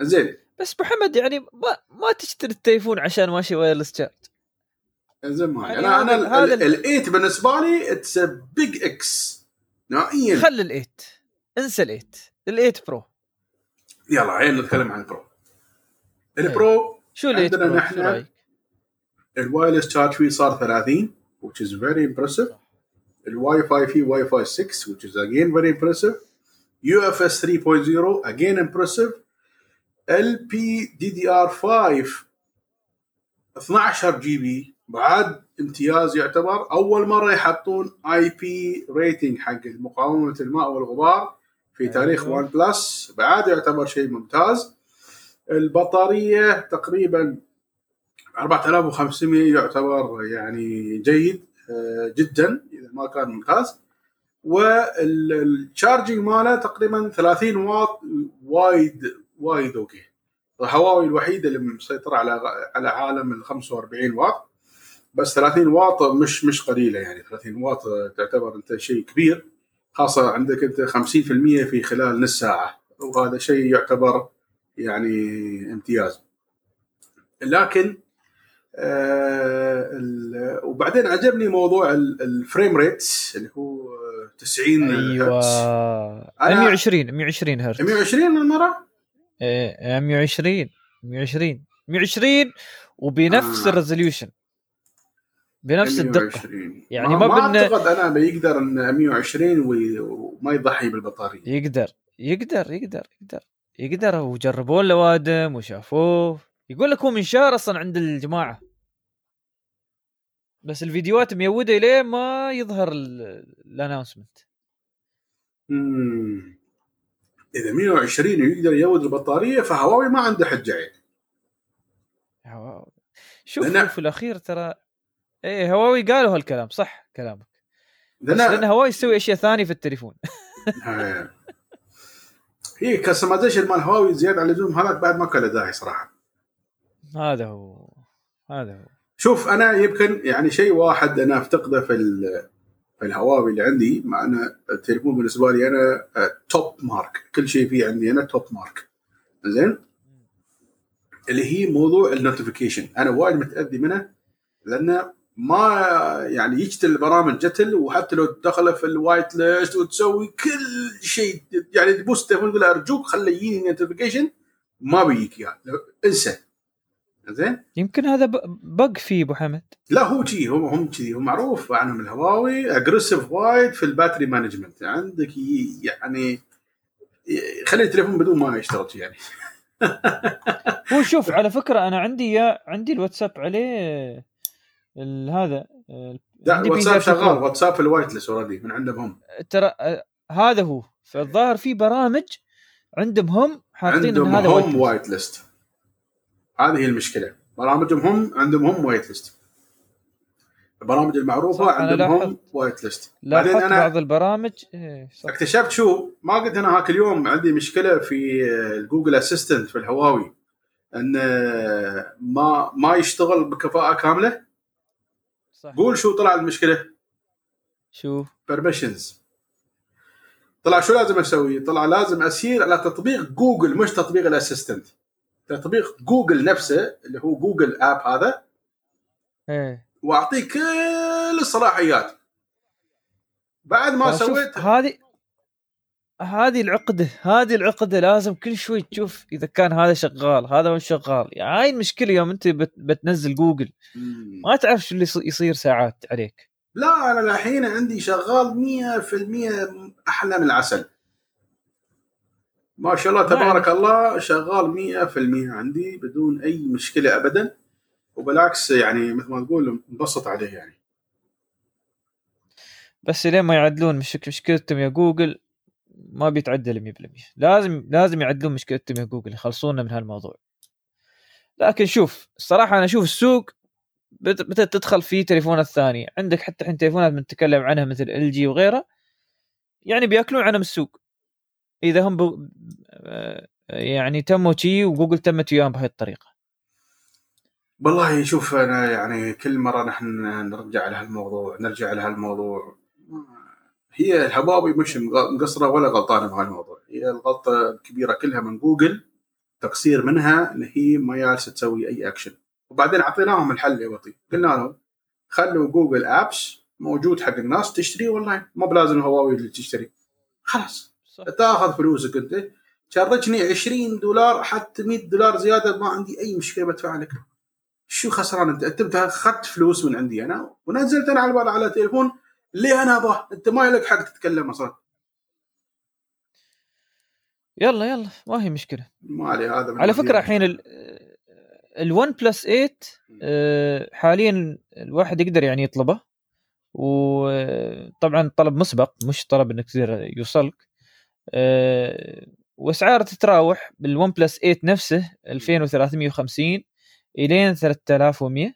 B: زين
A: بس محمد يعني ما ما تشتري التليفون عشان ماشي wireless charge
B: زين ما
A: يعني أنا أنا ال
B: eight بالنسبة لي it's big X نهائيا.
A: خل ال eight انسى ال eight ال eight Pro
B: يلا عين نتكلم عن ال Pro ال Pro
A: شو ال
B: eight
A: عندنا
B: نحن-؟
A: ال
B: wireless charge فيه صار 30 which is very impressive. الواي فاي فيه واي فاي 6 which is again very impressive. UFS 3.0 again impressive. LPDDR5 12 GB بعد امتياز يعتبر أول مرة يحطون IP rating حق مقاومة الماء والغبار. في تاريخ
A: أيوه.
B: OnePlus بعد يعتبر شيء ممتاز. البطارية تقريبا 4500 يعتبر يعني جيد آه، جدا إذا ما كان ممتاز. وال charging ماله تقريبا 30 واط وايد وايد okay. هواوي الوحيده اللي مسيطره على على عالم ال 45 واط. بس 30 واط مش مش قليلة يعني. 30 واط تعتبر أنت شيء كبير. خاصة عندك أنت 50% في خلال نص ساعة وهذا شيء يعتبر يعني امتياز. لكن آه وبعدين عجبني موضوع ال- ال frame rate اللي هو 90
A: أيوه.
B: هرتز.
A: 120 120 هرتز
B: 120 المرة؟
A: إيه 120 120 120 وبنفس
B: آه.
A: ال resolution بنفس الدقة.
B: 120
A: يعني
B: ما,
A: ما
B: ما
A: بدنا-
B: أعتقد أنا بيقدر إن 120 وي- وما يضحي بالبطارية.
A: يقدر يقدر يقدر يقدر. يقدر. وجربوه لوادم وشافوه. يقول لك هو منشار أصلا عند الجماعة. بس الفيديوهات ميودة ليه ما يظهر الانونسمنت
B: مم. إذا 120 ويقدر يود البطارية فهواوي ما عنده حجة يعني.
A: شوف
B: لأن-
A: في الأخير ترى إيه هواوي قالوا هالكلام صح كلامك.
B: لأن
A: لأن هواوي يسوي أشياء ثانية في التليفون.
B: آه. هي customization مال هواوي زيادة على اللزوم هذاك بعد ما كان له داعي صراحة.
A: هذا هو هذا هو.
B: شوف أنا يمكن يعني شيء واحد أنا أفتقده في ال- في الهواوي اللي عندي مع أن التليفون بالنسبة لي أنا آه، top mark كل شيء فيه عندي أنا top mark زين؟ اللي هي موضوع ال notification أنا وايد متأذي منه لأنه ما يعني يجتل البرامج جتل وحتى لو تدخله في ال whitelist وتسوي كل شيء يعني تبوس التليفون تقول أرجوك خلي يجيني notification ما بيجيك اياه انسى. زين؟
A: يمكن هذا bug فيه أبو حمد.
B: لا هو شي هم هم كذي هو معروف عنهم الهواوي aggressive وايد في ال battery management عندك يعني خلي التليفون بدون ما يشتغل يعني.
A: هو شوف على فكرة أنا عندي يا عندي الواتساب عليه هذا آه،
B: لا واتساب شغال. واتساب في ال whitelist already من عندهم هم.
A: ترى آه، هذا هو. فالظاهر في برامج عندهم هم حاطين
B: عندهم
A: هذا
B: هم white list هذه هي المشكلة. برامجهم هم عندهم هم white list البرامج
A: المعروفة
B: عندهم هم. white list بعدين أنا
A: بعض البرامج إيه صح.
B: اكتشفت شو؟ ما قلت أنا هذاك اليوم عندي مشكلة في ال Google Assistant في الهواوي. إن ما ما يشتغل بكفاءة كاملة.
A: صح
B: قول شو طلع المشكلة.
A: شو؟
B: permissions طلع شو لازم أسوي؟ طلع لازم أسير على تطبيق جوجل مش تطبيق ال Assistant. تطبيق جوجل نفسه اللي هو Google app هذا.
A: إيه.
B: وأعطيه كل الصلاحيات. بعد ما
A: شوف،
B: سويت
A: هذه هذه العقدة هذه العقدة لازم كل شوي تشوف إذا كان هذا شغال هذا مش شغال. يعني هاي المشكلة يوم أنت بت بتنزل جوجل. ما تعرف شو اللي يص- يصير ساعات عليك.
B: لا أنا الحين عندي شغال 100% أحلى من العسل. ما شاء الله تبارك الله شغال 100% عندي بدون أي مشكلة ابدا. وبالعكس يعني مثل ما تقول انبسط عليه يعني.
A: بس لين ما يعدلون؟ مش مشكلتهم يا جوجل ما بيتعدل 100% لازم لازم يعدلون مشكلتهم يا جوجل يخلصونا من هالموضوع. لكن شوف الصراحة أنا أشوف السوق بدات تدخل في تليفونات ثانية. عندك حتى الحين تليفونات بنتكلم عنها مثل LG وغيرها يعني بيأكلون عنهم السوق. إذا هم ب... آه، يعني تموا شي وجوجل تمت وياهم بهاي الطريقة.
B: والله شوف أنا يعني كل مرة نحن نرجع لهالموضوع نرجع لهالموضوع هي الهواوي مش مقصرة ولا غلطانة بهالموضوع هي الغلطة الكبيرة كلها من جوجل تقصير منها إن هي ما جالسة تسوي أي اكشن وبعدين أعطيناهم الحل يا بطي قلنا لهم خلوا Google apps موجود حق الناس تشتري اونلاين مب لازم الهواوي اللي تشتري. خلاص.
A: صح.
B: تاخذ فلوسك أنت. شرجني 20 دولار حتى 100 دولار زيادة ما عندي أي مشكلة بدفع لك. شو خسران أنت؟ أنت أخذت فلوس من عندي أنا ونزلت أنا على على تليفون اللي أنا ابغاه أنت ما لك حق تتكلم أصلا.
A: يلا يلا. ما هي مشكلة.
B: ما علي هذا
A: على فكرة الحين. ال1 بلس 8 آه، حاليا الواحد يقدر يعني يطلبه. وطبعا طلب مسبق مش طلب إنك تقدر يوصلك. آه، واسعار تتراوح ب ال OnePlus 8 نفسه 2350 إلين 3100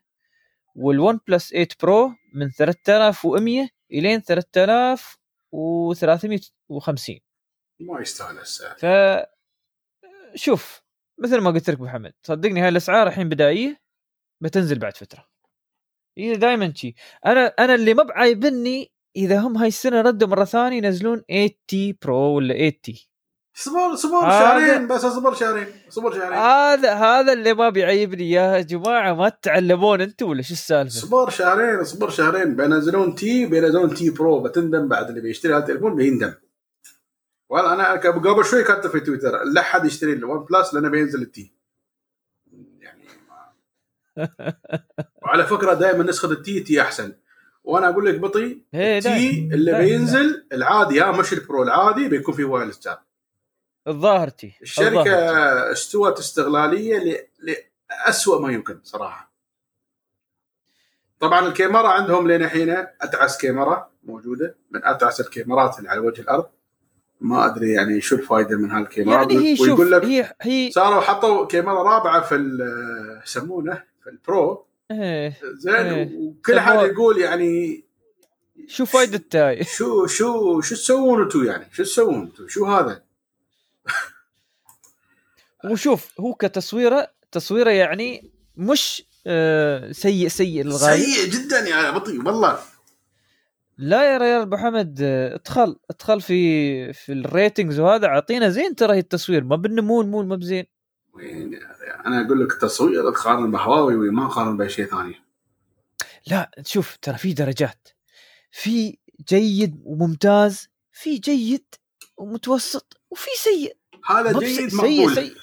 A: وال OnePlus 8 Pro من 3100 إلين 3350
B: ما يستاهل السعر.
A: ف شوف مثل ما قلت لك محمد صدقني هاي الأسعار الحين بدائية بتنزل بعد فترة. هي دائما شي. أنا أنا اللي مب عايبني إذا هم هاي السنة ردوا مرة ثانية ينزلون 80 Pro ولا 80
B: صبر صبر
A: هذا-
B: شهرين بس اصبر شهرين صبر شهرين.
A: هذا هذا اللي مب عايبني يا جماعة ما تتعلمون أنتم ولا شو السالفة؟
B: صبر شهرين صبر شهرين. بينزلون T بينزلون T Pro بتندم بعد اللي بيشتري هالتليفون بيندم. والله أنا قبل شوي كاتب في تويتر لا حد يشتري ال OnePlus لأنه بينزل ال T يعني وعلى فكرة دائما نسخة ال T T أحسن. وأنا أقول لك بطي تي
A: دايماً.
B: اللي. بينزل العادي يا مش البرو العادي بيكون فيه وايرلس جاب
A: الظاهر تي الشركة.
B: استوت استغلالية ل... لاسوء ما يمكن صراحة طبعا الكاميرا عندهم لين الحين أتعس كاميرا موجودة من أتعس الكاميرات اللي على وجه الأرض ما أدري يعني شو الفائده من هالكاميرا
A: يعني هي شوف
B: ويقول لك
A: هي هي
B: صاروا حطوا كاميرا رابعة في يسمونه في البرو
A: إيه
B: زين
A: إيه.
B: وكل حد يقول يعني
A: شو فايدة التاي
B: شو شو شو تسوون أنتم يعني؟ شو تسوون أنتم؟ شو هذا؟
A: وشوف هو كتصويرة تصويرة يعني مش آه سيء سيء للغاية.
B: سيء جدا يا بطي والله.
A: لا يا ريال أبو حمد ادخل ادخل في في الريتنجز وهذا أعطينا زين ترى التصوير ما بالنمون مو ما بزين.
B: أنا أقول لك تصوير تقارن بهواوي ما قارن بشيء ثاني.
A: لا شوف ترى في درجات. في جيد وممتاز في جيد ومتوسط وفي سيء.
B: هذا جيد
A: سيء
B: مقبول.
A: سيء.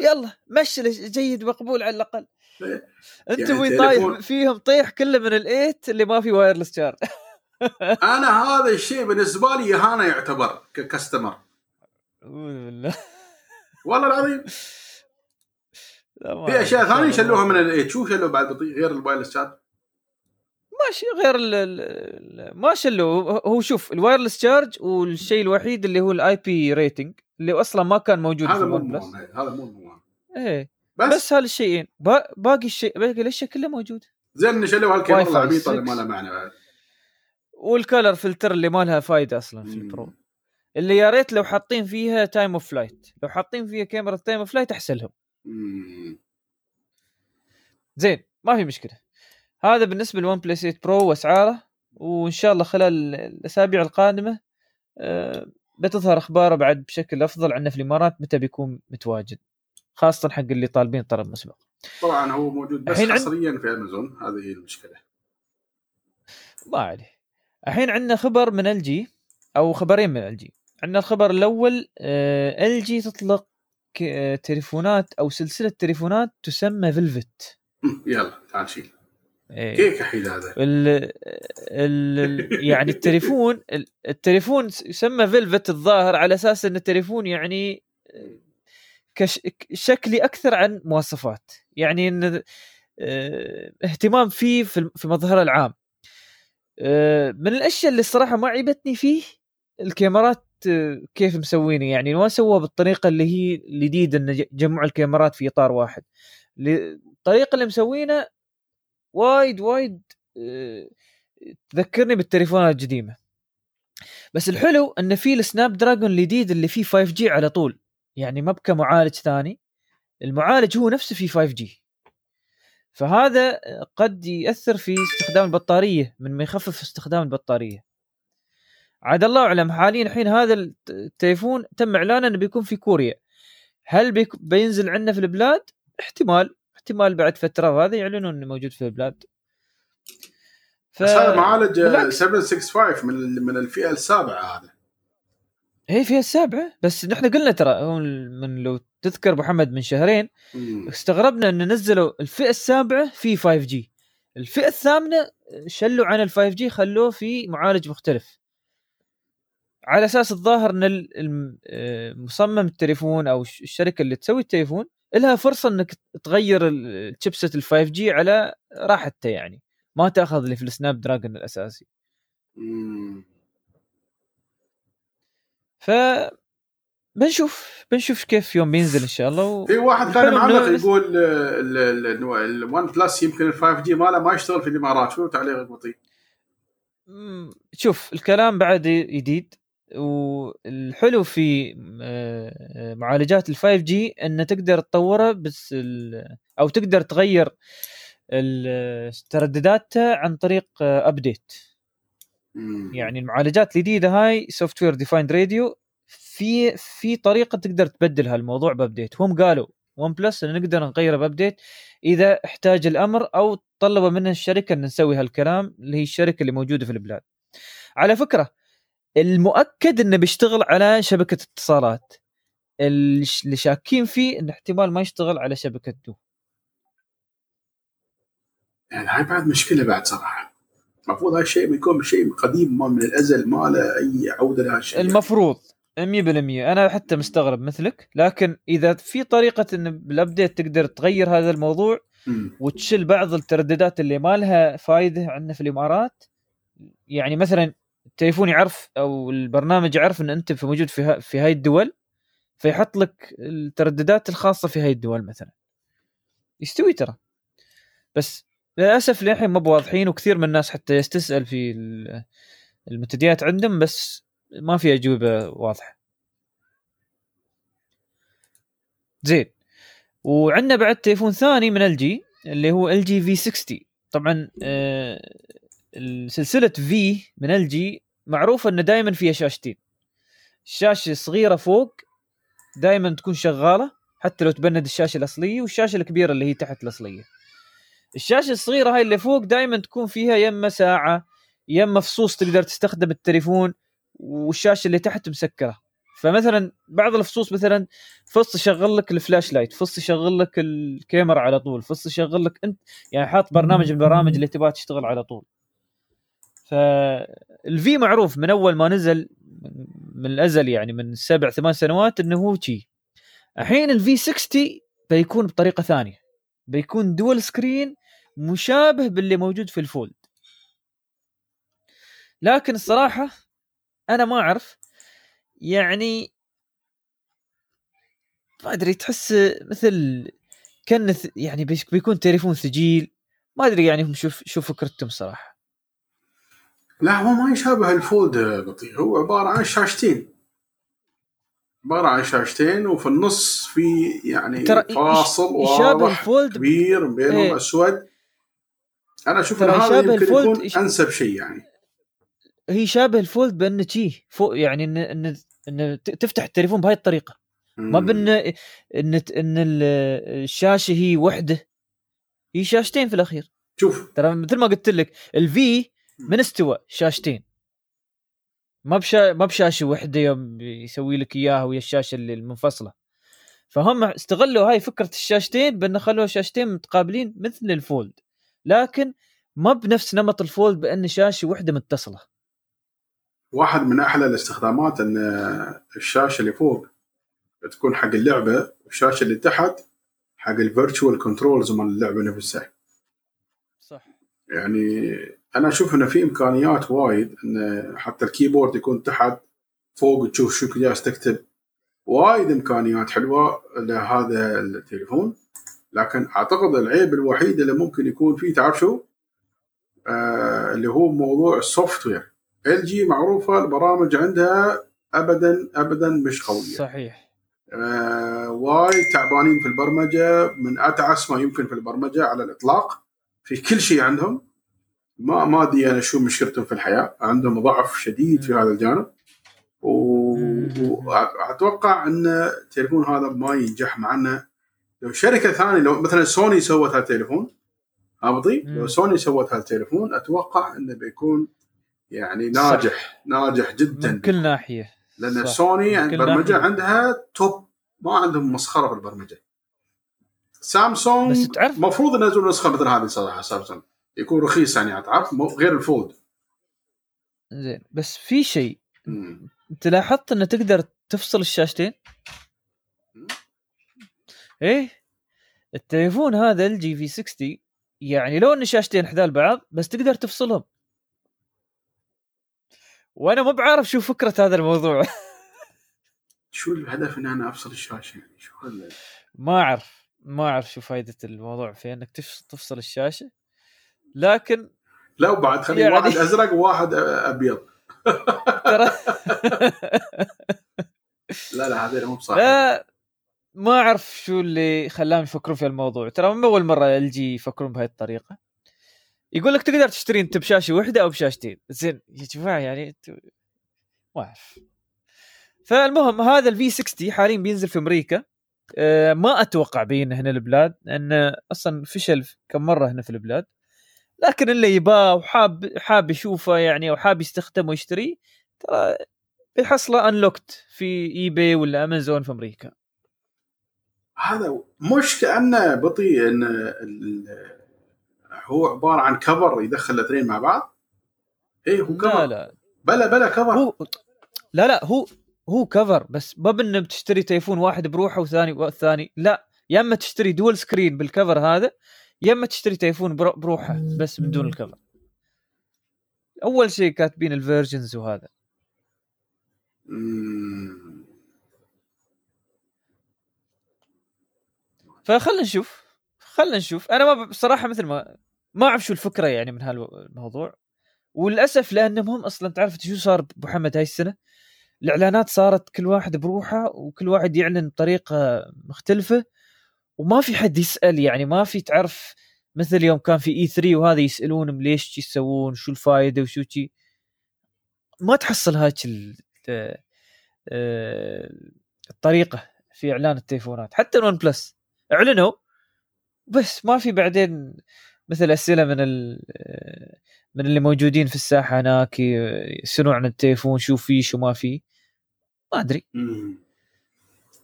A: يلا مشي جيد مقبول على الأقل. أنت
B: يعني
A: أبوي
B: تليفون-
A: طايح؟ فيهم طيح كله من ال eight اللي ما في wireless charge
B: أنا هذا الشيء بالنسبة لي اهانه يعتبر ك
A: customer أعوذ بالله.
B: والله العظيم. في. أشياء
A: ثانية
B: شلوها من الإيت. شو شلوا بعد غير الموبايل شات
A: ماشي غير ال ال ما شلوا هو شوف الوايرلس شارج والشيء الوحيد اللي هو الاي بي ريتنج اللي أصلا ما كان موجود
B: هذا مو
A: بلس
B: هذا مو
A: إيه
B: بس,
A: بس, هالشيئين با- باقي الشيء باقي الأشياء كلها موجوده
B: زين شلوا هالكاميرا العبيطه اللي
A: 6.
B: ما لها معنى بعد.
A: وال color filter اللي ما لها فايدة أصلا في.
B: ال
A: Pro اللي يا ريت لو حاطين فيها time of flight لو حاطين فيها كاميرا time of flight احسن لهم. زين ما في مشكلة. هذا بالنسبة لل OnePlus 8 Pro وأسعاره وإن شاء الله خلال الأسابيع القادمة آه، بتظهر أخباره بعد بشكل أفضل عنه في الإمارات متى بيكون متواجد خاصة حق اللي طالبين طلب مسبق
B: طبعا هو موجود بس حصريا في أمازون هذه هي المشكلة.
A: ما عليه. الحين عندنا خبر من LG أو خبرين من LG عندنا الخبر الأول LG تطلق آه، تليفونات أو سلسلة تليفونات تسمى Velvet
B: مم. يلا تعال شيل.
A: إيه.
B: كيك حيل هذا؟
A: ال ال يعني التليفون ال- التليفون يسمى Velvet الظاهر على أساس إن التليفون يعني كش شكلي أكثر عن مواصفات. يعني إن آه، اهتمام فيه في في مظهره العام. آه، من الأشياء اللي الصراحة ما عيبتني فيه الكاميرات آه، كيف مسويني. يعني ما سووها بالطريقة اللي هي الجديدة إن جمعوا الكاميرات في إطار واحد. الطريقة اللي مسوينه وايد وايد آه، تذكرني بالتليفونات القديمة. بس الحلو إن في ال Snapdragon الجديد اللي فيه 5G على طول. يعني ما بكى معالج ثاني. المعالج هو نفسه فيه 5 جي فهذا قد يأثر في استخدام البطارية من ما يخفف استخدام البطارية. عاد الله أعلم حاليا الحين هذا الت- التليفون تم إعلانه إنه بيكون في كوريا. هل بينزل عندنا في البلاد؟ احتمال. احتمال بعد فترة وهذا يعلنون إنه موجود في البلاد ف...
B: بس هذا معالج
A: بالعكس.
B: 765 من من الفئة السابعة هذا
A: هي فيها السابعة بس نحن قلنا ترى من لو تذكر أبو محمد من شهرين
B: مم.
A: استغربنا ان نزلوا الفئة السابعة في 5G الفئة الثامنة شلوا عن ال 5G خلوه في معالج مختلف على أساس الظاهر إن آه، مصمم التليفون أو الش- الشركة اللي تسوي التليفون لها فرصة إنك تغير ال- ال chipset ال 5G على راحته يعني ما تأخذ اللي في ال Snapdragon
B: الأساسي.
A: ف بنشوف بنشوف كيف يوم بينزل إن شاء الله و...
B: في واحد كان معلق يقول ال OnePlus يمكن ال 5G ماله ما يشتغل في الإمارات شو تعليقك بطيء؟
A: شوف الكلام بعد جديد والحلو في آه، آه، معالجات ال 5G ان تقدر تطورها بس ال- أو تقدر تغير تردداتها عن طريق update
B: مم.
A: يعني المعالجات الجديدة هاي software defined radio في في طريقة تقدر تبدل هالموضوع ب update هم قالوا OnePlus إن نقدر نغيره ب update إذا احتاج الأمر أو طلبوا منا الشركة إن نسوي هالكلام اللي هي الشركة اللي موجودة في البلاد. على فكرة المؤكد إنه بيشتغل على شبكة اتصالات. اللي شاكين فيه إنه احتمال ما يشتغل على شبكة دو
B: يعني هاي بعد مشكلة بعد صراحة. المفروض هاي الشيء يكون شيء قديم ما من الأزل ما له أي عودة لهالشيء
A: المفروض 100% أنا حتى مستغرب مثلك لكن إذا في طريقة إن بالابديت تقدر تغير هذا الموضوع
B: مم.
A: وتشيل بعض الترددات اللي ما لها فائده عندنا في الإمارات يعني مثلا التليفون يعرف أو البرنامج يعرف إن أنت موجود في ها في هاي الدول فيحط لك الترددات الخاصة في هاي الدول مثلا. يستوي ترى. بس للأسف للحين ما بواضحين وكثير من الناس حتى يستسأل في ال- المنتديات عندهم بس ما في أجوبة واضحة. زين. وعندنا بعد تليفون ثاني من LG اللي هو ال جي V60 طبعا آه، سلسلة V من LG معروفة إنه دائما فيها شاشتين. الشاشة الصغيره فوق دائما تكون شغالة حتى لو تبند الشاشة الأصلية والشاشة الكبيرة اللي هي تحت الأصلية. الشاشة الصغيرة هاي اللي فوق دائما تكون فيها يما ساعة يما فصوص تقدر تستخدم التليفون والشاشة اللي تحت مسكرة. فمثلا بعض الفصوص مثلا فص يشغل لك ال flashlight فص يشغل لك الكاميرا على طول فص يشغل لك أنت يعني حاط برنامج من البرامج اللي تبغى تشتغل على طول. فال V معروف من أول ما نزل من الأزل يعني من سبع ثمان سنوات إنه هو شي. الحين ال V60 بيكون بطريقة ثانية. بيكون dual screen مشابه باللي موجود في ال Fold لكن الصراحة أنا ما أعرف. يعني ما أدري تحس مثل كأن يعني بيكون تليفون ثقيل ما أدري يعني شوف شو فكرتهم صراحة.
B: لا هو ما يشابه ال Fold يا بطيء. هو عبارة عن شاشتين. عبارة عن شاشتين وفي النص في يعني
A: ترى
B: فاصل واضح
A: ال Fold؟
B: كبير بينهم
A: إيه.
B: أسود. أنا أشوف
A: إن
B: هذا يمكن
A: ال Fold
B: يكون
A: يش-
B: أنسب شيء يعني.
A: هي شابه ال Fold بأن شي فوق يعني ان ان ت- تفتح التليفون بهاي الطريقة. ما. بأن إن إن ال- الشاشة هي وحدة. هي شاشتين في الأخير.
B: شوف.
A: ترى مثل ما قلت لك ال V من استوى شاشتين. ما بشا ما بشاشة وحدة يوم يسوي لك إياها ويا الشاشة اللي المنفصلة. فهم استغلوا هاي فكرة الشاشتين بأن خلوها شاشتين متقابلين مثل ال Fold. لكن ما بنفس نمط ال Fold بأن شاشة وحدة متصلة.
B: واحد من أحلى الاستخدامات أن الشاشة اللي فوق تكون حق اللعبة والشاشة اللي تحت حق ال virtual controls مال اللعبة نفسها. يعني أنا أشوف إنه في إمكانيات وايد إن حتى ال keyboard يكون تحت فوق تشوف شو جالس تكتب. وايد إمكانيات حلوة لهذا التليفون. لكن أعتقد العيب الوحيد اللي ممكن يكون فيه تعرف شو؟ آه اللي هو موضوع ال software. LG معروفة البرامج عندها ابدا ابدا مش قوية.
A: صحيح.
B: آه وايد تعبانين في البرمجة. من أتعس ما يمكن في البرمجة على الإطلاق. في كل شيء عندهم. ما ما أدري أنا شو مشكلتهم في الحياة. عندهم ضعف شديد في هذا الجانب. وأتوقع إن التليفون هذا ما ينجح معنا. لو شركة ثانية لو مثلا سوني سوت هالتليفون هابطي لو. سوني سوت هالتليفون أتوقع إنه بيكون يعني ناجح. ناجح جدا.
A: من كل ناحية.
B: لأن
A: صح.
B: سوني البرمجة
A: ناحية.
B: عندها توب ما عندهم مسخرة بالبرمجة. سامسونج
A: بس تعرف
B: المفروض ينزلون نسخة مثل هذه صراحة سامسونج. يكون رخيص يعني تعرف غير الفولد.
A: زين. بس في شيء. أنت لاحظت انه تقدر تفصل الشاشتين؟ إيه. التليفون هذا ال جي في 60 يعني لو انه شاشتين حذال بعض بس تقدر تفصلهم. وأنا ما بعرف شو فكرة هذا الموضوع.
B: شو الهدف إن أنا أفصل الشاشة يعني؟ شو هال-
A: ما أعرف. ما أعرف شو فائده الموضوع في إنك تفصل الشاشة. لكن
B: لا وبعد خلي
A: يعني-
B: واحد أزرق وواحد أبيض.
A: ترى
B: لا لا هذول مو بصح
A: لا ما أعرف شو اللي خلاهم يفكرون في الموضوع ترى من أول مرة LG يفكرون بهذه الطريقة. يقول لك تقدر تشتري انت بشاشة واحدة أو بشاشتين. زين يا جماعة يعني ما أعرف. فالمهم هذا ال V60 حاليا بينزل في أمريكا. ما أتوقع بين هنا البلاد لأن أصلا فشل كم مرة هنا في البلاد. لكن اللي يباه وحاب حاب يشوفه يعني أو حاب يستخدمه ويشتريه ترى بيحصله unlocked في eBay ولا أمازون في أمريكا.
B: هذا مش كانه بطيء إن هو عبارة عن cover يدخل الاثنين مع بعض. إيه هو
A: لا
B: cover
A: لا.
B: بلا بلا cover
A: هو لا لا هو هو cover بس ما بانه بتشتري تليفون واحد بروحه وثاني والثاني لا. يا إما تشتري dual screen بال cover هذا يا إما تشتري تليفون برو- بروحه بس بدون ال cover أول شيء كاتبين الفيرجنز وهذا. فخلنا نشوف. خلنا نشوف. أنا ما بصراحة مثل ما ما أعرف شو الفكرة يعني من هالموضوع وللأسف لأنهم هم أصلا تعرف شو صار ابو محمد هاي السنة؟ الإعلانات صارت كل واحد بروحه وكل واحد يعلن بطريقة مختلفة. وما في حد يسأل يعني ما في تعرف مثل يوم كان في E3 وهذا يسالونهم ليش شي يسوون شو الفائده وشو شي. ما تحصل هاك ال- آه، الطريقة في إعلان التليفونات. حتى ال OnePlus أعلنوا بس ما في بعدين مثل أسئلة من ال من اللي موجودين في الساحة هناك يسألون عن التليفون شو فيه شو ما فيه ما
B: أدري.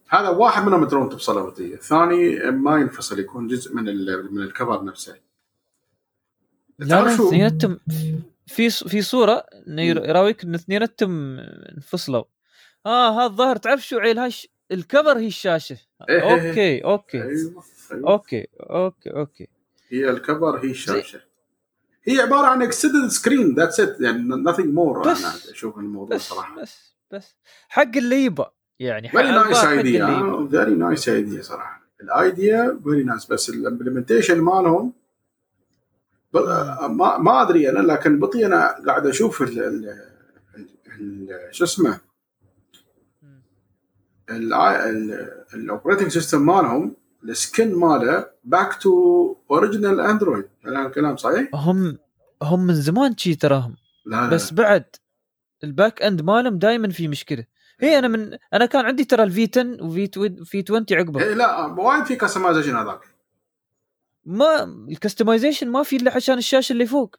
B: هذا واحد منهم درون توصله بطيئه الثاني ما ينفصل يكون جزء من ال- من ال cover نفسه.
A: لا لا؟ اثنيناتهم في في صورة يراويك إن اثنيناتهم انفصلوا. آه هذا الظاهر. تعرف شو عيل هاش؟ ال cover هي الشاشة.
B: إيه إيه إيه.
A: okay okay.
B: أيوه أيوة.
A: okay okay okay.
B: هي ال cover هي الشاشه هي عبارة عن extended screen that's it يعني nothing more.
A: بس-
B: أنا أشوف الموضوع
A: بس
B: صراحة.
A: بس بس. حق اللي يبى يعني very nice
B: idea.
A: very
B: nice idea صراحة. ال idea very nice بس ال implementation مالهم ما ما أدري أنا لكن بطي أنا قاعد أشوف ال ال ال- شو اسمه؟ ال operating system مالهم ال skin ماله back to original Android الان كلام صحيح؟
A: هم هم من زمان شي تراهم
B: لا
A: بس بعد ال back end مالهم دائما في مشكلة. هي أنا من أنا كان عندي ترى ال V10 وفي V20 عقبه
B: لا وايد في customization هذاك.
A: ما ال customization ما في إلا عشان الشاشة اللي فوق.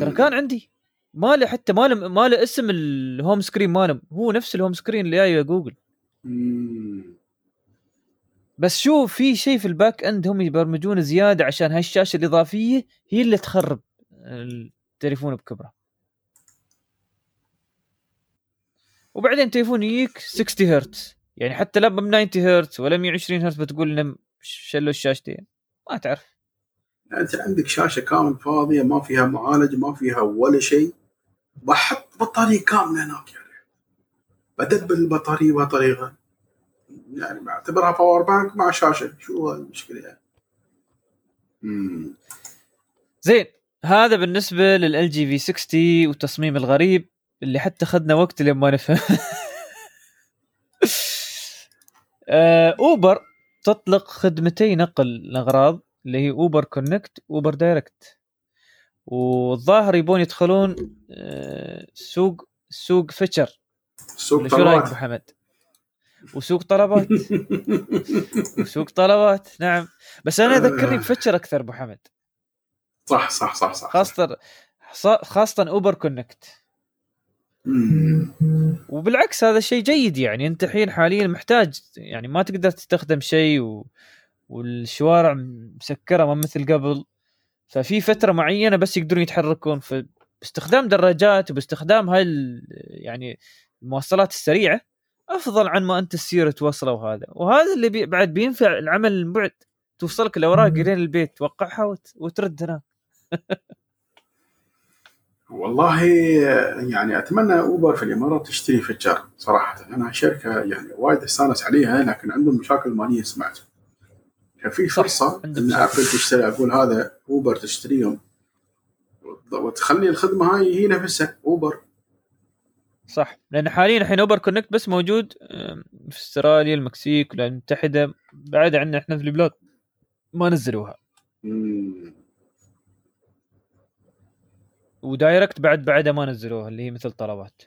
A: ترى كان عندي. ما له حتى ما له ما له اسم ال home screen ماله هو نفس ال home screen اللي جاي جوجل
B: مم.
A: بس شو في شيء في ال back end هم يبرمجون زيادة عشان هاي الشاشه الإضافية هي اللي تخرب التليفون بكبره. وبعدين تليفون يجيك 60 هرتز يعني حتى لا ب 90 هرتز ولا 120 هرتز بتقول لنا شلوا الشاشتين. ما تعرف.
B: أنت عندك شاشة كامل فاضية ما فيها معالج ما فيها ولا شيء. بحط بطارية كاملة هناك يعني بدبل البطارية بهالطريقه يعني بعتبرها power bank مع شاشة. شو المشكلة يعني؟ مم.
A: زين هذا بالنسبة لل LG V60 والتصميم الغريب اللي حتى خدنا وقت لين ما نفهم. آه، اوبر تطلق خدمتي نقل الاغراض اللي هي Uber Connect Uber Direct والظاهر يبون يدخلون آه، سوق سوق Fetchr.
B: سوق
A: شو رأيك
B: طلبات
A: أبو حمد؟ وسوق طلبات. وسوق طلبات نعم. بس أنا يذكرني ب Fetchr أكثر أبو حمد.
B: صح صح صح صح.
A: خاصة خاصة Uber
B: Connect.
A: وبالعكس هذا شيء جيد يعني. أنت الحين حاليا محتاج يعني ما تقدر تستخدم شيء و... والشوارع مسكرة ما مثل قبل. ففي فترة معينة بس يقدرون يتحركون. في باستخدام دراجات وباستخدام هاي ال... يعني المواصلات السريعة أفضل عن ما أنت تسير توصله وهذا. وهذا اللي بي... بعد بينفع العمل عن بعد توصلك الاوراق لين البيت توقعها وت... وترد هناك.
B: والله يعني أتمنى أوبر في الإمارات تشتري Fetchr صراحة. أنا شركة يعني وايد أستانس عليها لكن عندهم مشاكل مالية سمعت. كان في
A: صح،
B: فرصة
A: إن.
B: أبل تشتري أقول هذا أوبر تشتريهم. وتخلي الخدمة هاي هي نفسها أوبر.
A: صح. لأن حاليا الحين Uber Connect بس موجود في أستراليا المكسيك والولايات المتحدة. بعد عنا إحنا في البلاد. ما نزلوها.
B: مم.
A: و Direct بعد بعدها ما نزلوها اللي هي مثل طلبات.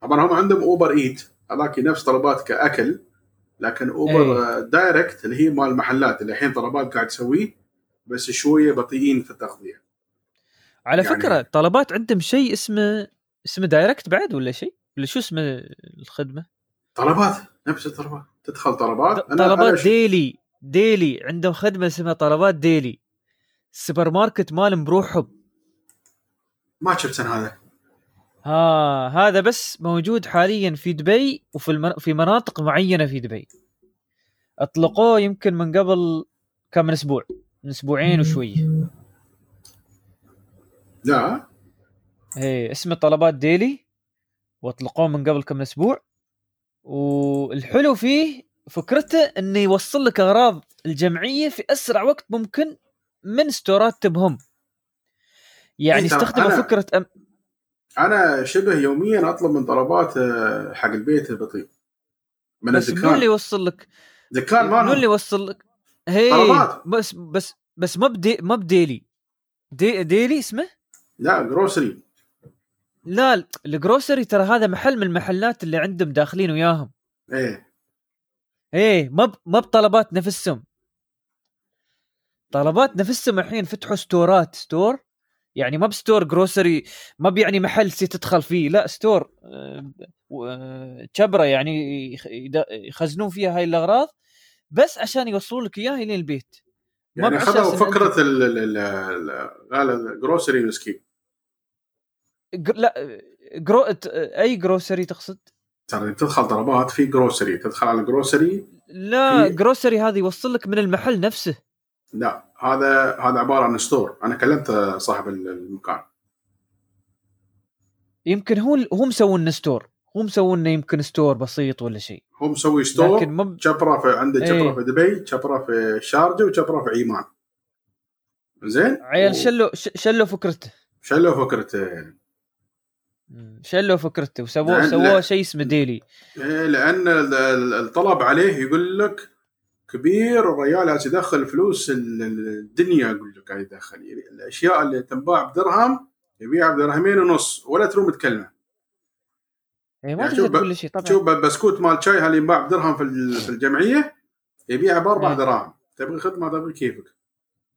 B: طبعا هم عندهم Uber Eats. هذاك نفس طلبات كأكل لكن Uber آه، Direct اللي هي مال المحلات اللي الحين طلبات قاعد تسويه بس شوية بطيئين في التغطية.
A: على
B: يعني-
A: فكرة طلبات عندهم شيء اسمه اسمه Direct بعد ولا شيء؟ ولا شو اسمه الخدمة؟
B: طلبات نفس الطلبات. تدخل طلبات
A: طلبات
B: أنا-
A: daily daily. عندهم خدمة اسمها طلبات daily. السوبر ماركت مالهم بروحهم
B: ما شفت أنا هذا.
A: ها هذا بس موجود حاليا في دبي وفي المن... في مناطق معينة في دبي. أطلقوه يمكن من قبل كم من أسبوع من أسبوعين وشويه
B: لا.
A: إيه اسمه طلبات ديلي واطلقوه من قبل كم أسبوع والحلو فيه فكرته إنه يوصل لك أغراض الجمعية في أسرع وقت ممكن من ستورات تبهم يعني
B: إيه
A: استخدموا
B: أنا-
A: فكرة أم...
B: أنا شبه يوميا أطلب من طلبات آه، حق البيت بطيء من
A: بس منو اللي
B: الدكان
A: يوصل لك؟
B: دكان
A: منو اللي يوصل لك؟ هي
B: طلبات.
A: بس بس بس ما بدي ما ب daily دي daily اسمه؟
B: لا grocery
A: لا ال grocery ترى هذا محل من المحلات اللي عندهم داخلين وياهم.
B: إيه.
A: إيه ما. ما بطلبات نفسهم. طلبات نفسهم الحين فتحوا ستورات store. يعني ما ب store grocery ما بيعني محل سي تدخل فيه. لا store آه، آه، شبرة يعني يخزنون فيها هاي الأغراض بس عشان يوصلوا لك اياها لين البيت
B: يعني خذوا فكرة ال ال ال ال- لا لا grocery مسكين.
A: لا gro... أي grocery تقصد؟
B: ترى تدخل طلبات في grocery تدخل على ال grocery
A: لا
B: في-
A: grocery هذا يوصل لك من المحل نفسه.
B: لا هذا هذا عبارة عن store أنا كلمت صاحب المكان.
A: يمكن هو هو مسوي لنا store هو مسوي لنا يمكن store بسيط ولا شيء.
B: هو مسوي store
A: لكن ما ب...
B: شبره في عنده. شبره في دبي شبره في الشارجه وشبره في عمان زين؟
A: عيال
B: و-
A: شلوا شلوا فكرته.
B: شلوا فكرته.
A: شلوا فكرته. سووا
B: لا.
A: شيء اسمه ديلي.
B: إيه، لأن ال- ال- الطلب عليه يقول لك كبير الريال عايز يدخل فلوس ال- ال- الدنيا يقول لك قاعد يدخل. يعني الأشياء اللي تنباع بدرهم يبيعها بدرهمين ونص ولا تروم تكلمه.
A: إيه ما
B: يعني
A: تقدر تقول شيء طبعا.
B: شوف البسكوت مال شاي اللي ينباع بدرهم في ال- في الجمعية؟ يبيعها
A: بأربع.
B: دراهم. تبغى خدمة تبغى كيفك.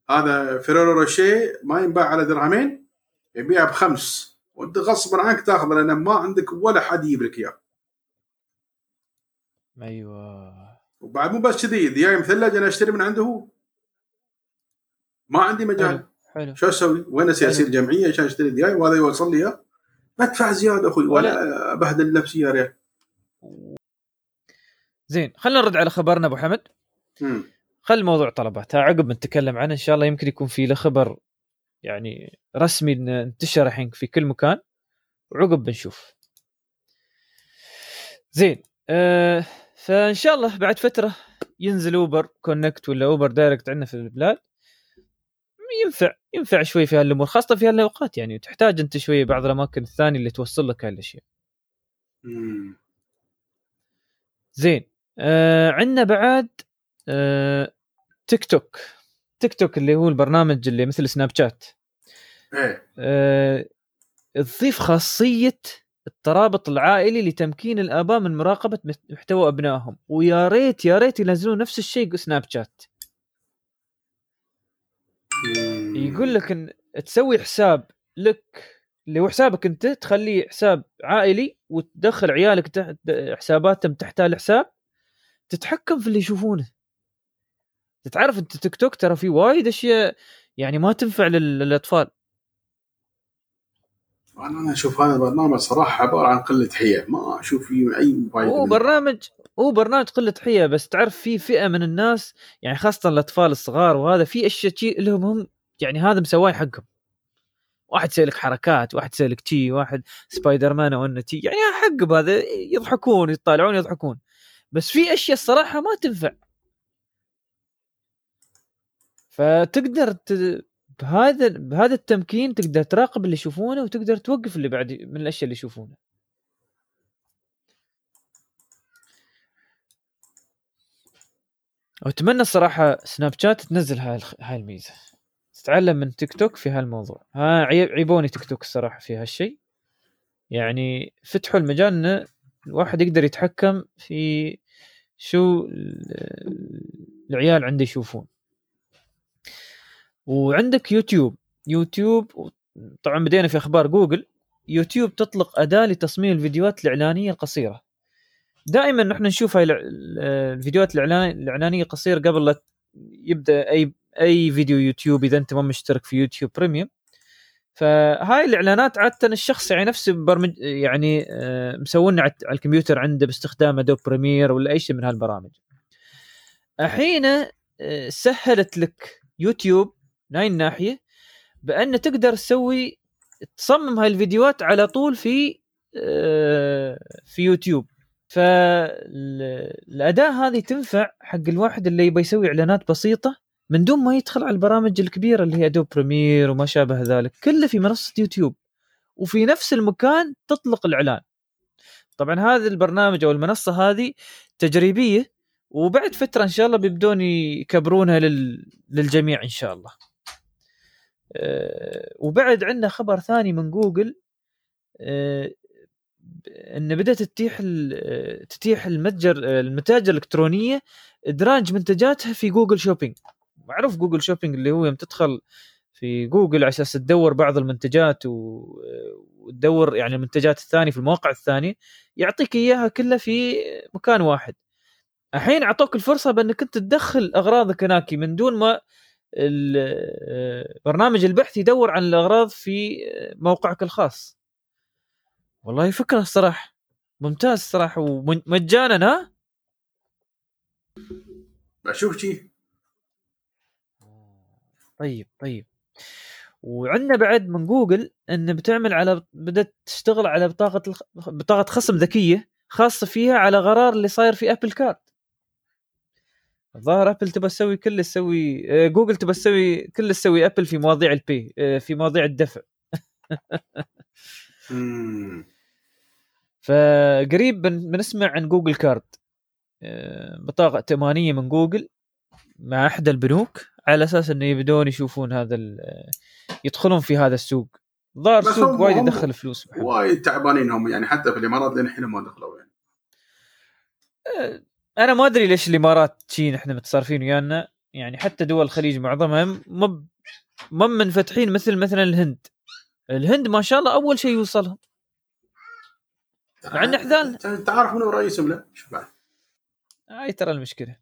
B: هذا Ferrero Rocher ما ينباع على درهمين يبيعها بخمس. وانت غصبا عنك تاخذه لأن ما عندك ولا حد يجيب لك إياه.
A: أيوه.
B: وبعد مو بس كذي دياي مثلج أنا أشتري من عنده هو ما عندي مجال.
A: حلو
B: شو أسوي؟ وين. اصير جمعية عشان أشتري دياي وهذا يوصل لي إياه. بدفع زيادة أخوي ولا أبهدل نفسي يا ريال
A: زين خلينا نرد على خبرنا أبو حمد.
B: مم.
A: خل موضوع طلبات عقب نتكلم عنه إن شاء الله يمكن يكون في له خبر يعني رسمي انتشر الحين في كل مكان وعقب بنشوف. زين آه فإن شاء الله بعد فترة ينزل Uber Connect ولا Uber Direct عندنا في البلاد. ينفع ينفع شوي في هالأمور خاصة في هالأوقات يعني تحتاج أنت شوية بعض الأماكن الثانية اللي توصل لك هالاشياء. زين آه عندنا بعد آه TikTok TikTok اللي هو البرنامج اللي مثل Snapchat.
B: إيه.
A: آه تضيف خاصية الترابط العائلي لتمكين الآباء من مراقبة محتوى أبنائهم. ويا ريت يا ريت ينزلون نفس الشيء سناب شات. يقول لك إن تسوي حساب لك اللي هو حسابك أنت تخليه حساب عائلي وتدخل عيالك تحت حساباتهم تحت الحساب تتحكم في اللي يشوفونه. تعرف انت تيك توك ترى في وايد أشياء يعني ما تنفع لل-
B: للأطفال. أنا أشوف هذا البرنامج صراحة عبارة عن قلة حيا. ما أشوف فيه أي فائده
A: هو. برنامج هو برنامج قلة حيه بس تعرف في فئة من الناس يعني خاصة الأطفال الصغار وهذا في أشياء شي لهم هم يعني هذا مسواه حقهم. واحد يسوي لك حركات واحد يسوي لك تي واحد سبايدر مان أو تي يعني حق بهذا يضحكون يطالعون يضحكون. بس في أشياء الصراحه ما تنفع. فتقدر ت... بهذا بهذا التمكين تقدر تراقب اللي يشوفونه وتقدر توقف اللي بعد من الأشياء اللي يشوفونه. واتمنى الصراحة سناب شات تنزل هاي هاي الميزة. تتعلم من تيك توك في هالموضوع ها عيب- عيبوني تيك توك الصراحة في هالشيء. يعني فتحوا المجال إن الواحد يقدر يتحكم في شو ال- العيال عنده يشوفون. وعندك YouTube. YouTube طبعا بدينا في أخبار Google. YouTube تطلق أداة لتصميم الفيديوهات الإعلانية القصيرة. دائما نحن نشوف هاي الفيديوهات الإعلانية قصيره قبل لا يبدأ أي أي فيديو يوتيوب إذا أنت ما مشترك في YouTube Premium فهاي الإعلانات عادة الشخص يعني نفسه برمج يعني آه، مسوينا على الكمبيوتر عنده باستخدام Adobe Premiere ولا أي شيء من هالبرامج. الحين آه، سهلت لك يوتيوب من هاي الناحيه بأن تقدر تسوي تصمم هاي الفيديوهات على طول في آه، في يوتيوب. فالأداة هذه تنفع حق الواحد اللي يبي يسوي إعلانات بسيطة من دون ما يدخل على البرامج الكبيرة اللي هي Adobe Premiere وما شابه ذلك كله في منصة يوتيوب. وفي نفس المكان تطلق الإعلان. طبعا هذا البرنامج أو المنصة هذه تجريبية وبعد فترة إن شاء الله بيبدون يكبرونها لل... للجميع إن شاء الله. وبعد عندنا خبر ثاني من جوجل أه إن بدأت تتيح تتيح المتجر المتاجر الإلكترونية إدراج منتجاتها في Google Shopping. معروف Google Shopping اللي هو يوم تدخل في جوجل على أساس تدور بعض المنتجات وتدور يعني المنتجات الثانية في المواقع الثانية يعطيك إياها كلها في مكان واحد. الحين أعطوك الفرصة بأنك أنت تدخل أغراضك هناك من دون ما برنامج البحث يدور عن الأغراض في موقعك الخاص. والله فكرة الصراحة ممتاز صراحة ومجانا ها؟
B: أشوف شيء
A: طيب طيب. وعندنا بعد من جوجل إن بتعمل على بدأت تشتغل على بطاقة الخ... بطاقة خصم ذكية خاصة فيها على غرار اللي صاير في Apple Card الظاهر Apple تبى تسوي كل تسوي آه، جوجل تبى تسوي كل تسوي Apple في مواضيع ال pay آه، في مواضيع الدفع. فقريب بنسمع عن Google Card. آه، بطاقه ائتمانية من جوجل مع احدى البنوك على أساس إنه يبدون يشوفون هذا يدخلون في هذا السوق. ظاهر سوق وايد يدخل فلوس
B: وايد تعبانين هم يعني حتى في الإمارات لين الحين ما دخلوا يعني.
A: أنا ما أدري ليش الإمارات شي نحن متصرفين ويانا. يعني حتى دول الخليج معظمها ما ما منفتحين مثل مثلا الهند. الهند ما شاء الله أول شيء يوصلهم. مع إن احذان
B: انت عارف منو رئيسهم لا؟ شو بعد؟
A: هاي ترى المشكلة.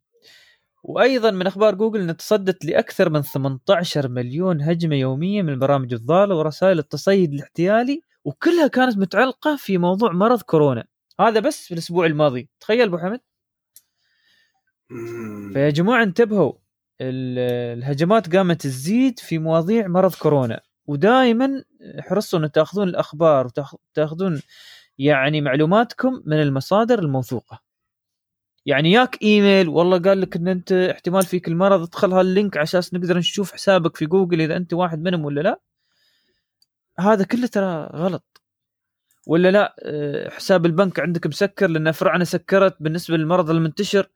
A: وأيضا من أخبار جوجل إن تصدت لأكثر من 18 مليون هجمة يوميا من البرامج الضالة ورسائل التصيد الاحتيالي وكلها كانت متعلقة في موضوع مرض كورونا. هذا بس في الأسبوع الماضي. تخيل أبو حمد. فيا جماعة انتبهوا الهجمات قامت تزيد في مواضيع مرض كورونا. ودائما حرصوا ان تأخذون الأخبار وتاخذون يعني معلوماتكم من المصادر الموثوقة. يعني ياك إيميل والله قال لك إن أنت احتمال فيك المرض ادخل هاللينك على أساس نقدر نشوف حسابك في جوجل إذا أنت واحد منهم ولا لا. هذا كله ترى غلط. ولا لا آه، حساب البنك عندك مسكر لأن فرعنا سكرت بالنسبة للمرض المنتشر.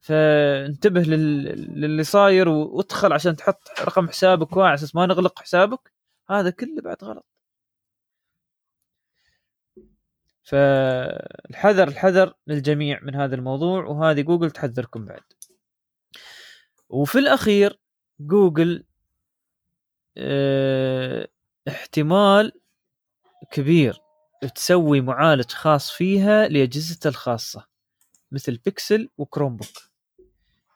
A: فانتبه للي صاير وادخل عشان تحط رقم حسابك على أساس ما نغلق حسابك. هذا كله بعد غلط. فالحذر الحذر للجميع من هذا الموضوع وهذه جوجل تحذركم بعد. وفي الأخير جوجل آه احتمال كبير تسوي معالج خاص فيها لاجهزتها الخاصة مثل Pixel و Chromebook.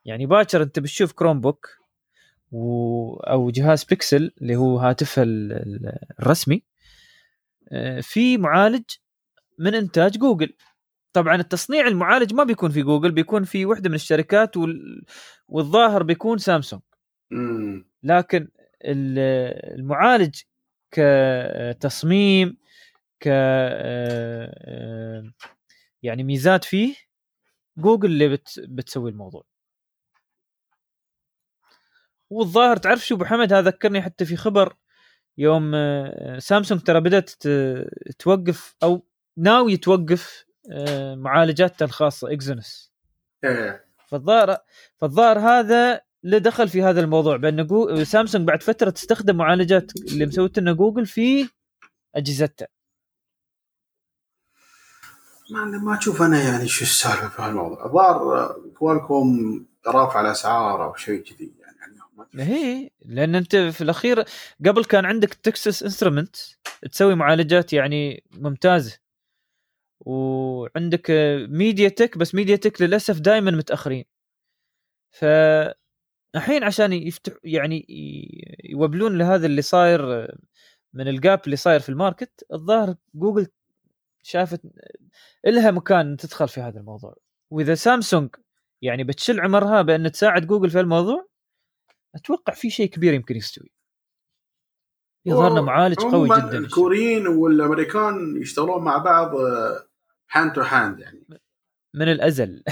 A: يعني باكر انت بتشوف Chromebook و... أو جهاز بيكسل اللي هو هاتفها الرسمي آه، في معالج من إنتاج جوجل. طبعا التصنيع المعالج ما بيكون في جوجل بيكون في وحدة من الشركات وال... والظاهر بيكون سامسونج لكن المعالج كتصميم ك يعني ميزات فيه جوجل اللي بت... بتسوي الموضوع. والظاهر تعرف شو أبو حمد؟ هذا ذكرني حتى في خبر يوم سامسونج ترى بدأت توقف أو ناوي توقف آه، معالجاتها الخاصة Exynos.
B: إيه.
A: فالظاهر فالظاهر هذا له دخل في هذا الموضوع بأن جو... سامسونج بعد فترة تستخدم معالجات اللي مسويتها لنا جوجل في أجهزتها.
B: ما ما أشوف أنا يعني شو السالفة في هالموضوع. الظاهر Qualcomm رافع الأسعار أو شيء كذي.
A: هي لأن أنت في الأخير قبل كان عندك Texas Instruments تسوي معالجات يعني ممتازة. وعندك MediaTek بس MediaTek للأسف دائما متأخرين. ف الحين عشان يفتح يعني يوبلون لهذا اللي صاير من ال gap اللي صاير في ال market الظاهر جوجل شافت لها مكان تدخل في هذا الموضوع. وإذا سامسونج يعني بتشل عمرها بأن تساعد جوجل في الموضوع أتوقع في شيء كبير يمكن يستوي. يظهرنا معالج قوي جدا
B: الكوريين والأمريكان يشتغلون مع بعض hand to hand يعني.
A: من الأزل.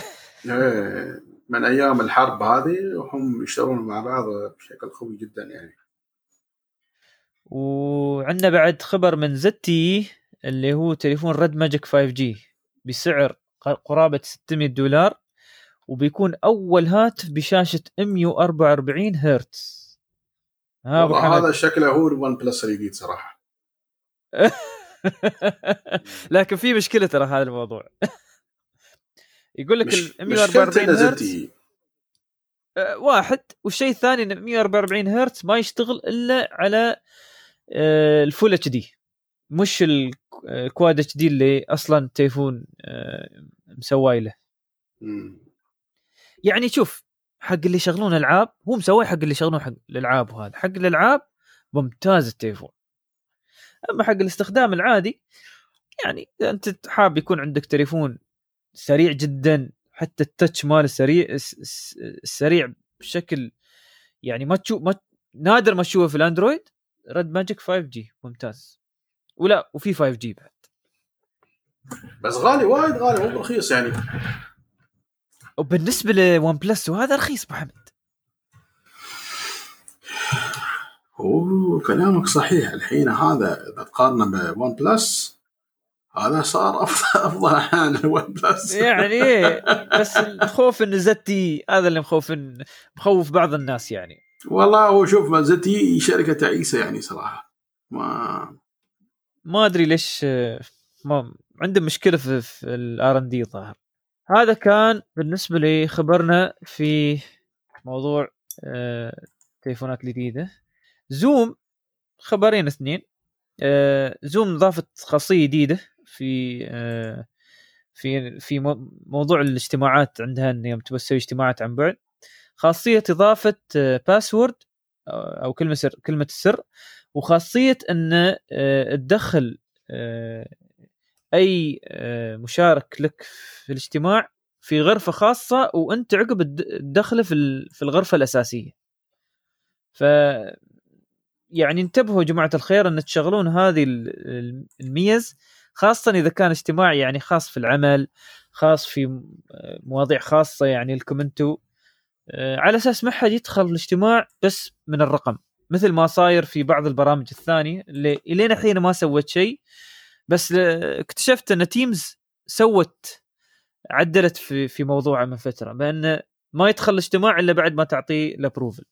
B: إيه، من أيام الحرب هذه وهم يشتغلون مع بعض بشكل قوي جدا يعني.
A: وعندنا بعد خبر من ZTE اللي هو تليفون Red Magic 5G بسعر قرابة 600 دولار. وبيكون أول هاتف بشاشة 144 هرتز.
B: ها هذا شكله هو ال OnePlus الجديد صراحة.
A: لكن في مشكلة ترى هذا الموضوع. يقول لك ال 144 هرتز. أه، واحد. والشيء الثاني إن 144 هرتز ما يشتغل إلا على ال full HD مش ال quad HD اللي أصلا تليفون أه، مسواي له. يعني شوف حق اللي يشغلون ألعاب هو مسوي حق اللي يشغلون حق الألعاب وهذا. حق الألعاب ممتاز التليفون. أما حق الاستخدام العادي يعني إذا أنت حاب يكون عندك تليفون سريع جدا حتى ال touch ماله سريع السريع بشكل يعني ما تشوف ما نادر ما تشوفه في الأندرويد Red Magic 5G ممتاز. ولا وفي 5G بعد.
B: بس غالي وايد غالي مو رخيص يعني.
A: وبالنسبة ل OnePlus وهذا رخيص أبو حمد
B: أوه كلامك صحيح. الحين هذا إذا تقارنه ب OnePlus هذا صار افضل أفضل عن ال OnePlus.
A: يعني بس الخوف إن ZTE هذا اللي مخوف مخوف بعض الناس يعني.
B: والله هو شوف ZTE شركة تعيسة يعني صراحة. ما
A: ما أدري ليش ما عندهم مشكلة في, في ال R and D ظاهر هذا كان بالنسبة لي خبرنا في موضوع آه، التليفونات الجديدة. Zoom خبرين اثنين. آه، Zoom ضافت خاصية جديدة في آه، في في موضوع الاجتماعات عندها إن يوم تسوي اجتماعات عن بعد. خاصية إضافة باسورد أو كلمة سر كلمة السر وخاصية إن تدخل أي آه، مشارك لك في الاجتماع في غرفة خاصة وأنت عقب تدخله في في الغرفة الأساسية. ف يعني انتبهوا جماعة الخير أن تشغلون هذه الميز خاصة إذا كان اجتماع يعني خاص في العمل خاص في مواضيع خاصة يعني لكم أنتم آه، على أساس ما حد يدخل الاجتماع بس من الرقم مثل ما صاير في بعض البرامج الثانية اللي الين الحين ما سوت شيء. بس اكتشفت أن Teams سوت عدلت في في موضوعه من فترة بأن ما يدخل الاجتماع إلا بعد ما تعطيه ال approval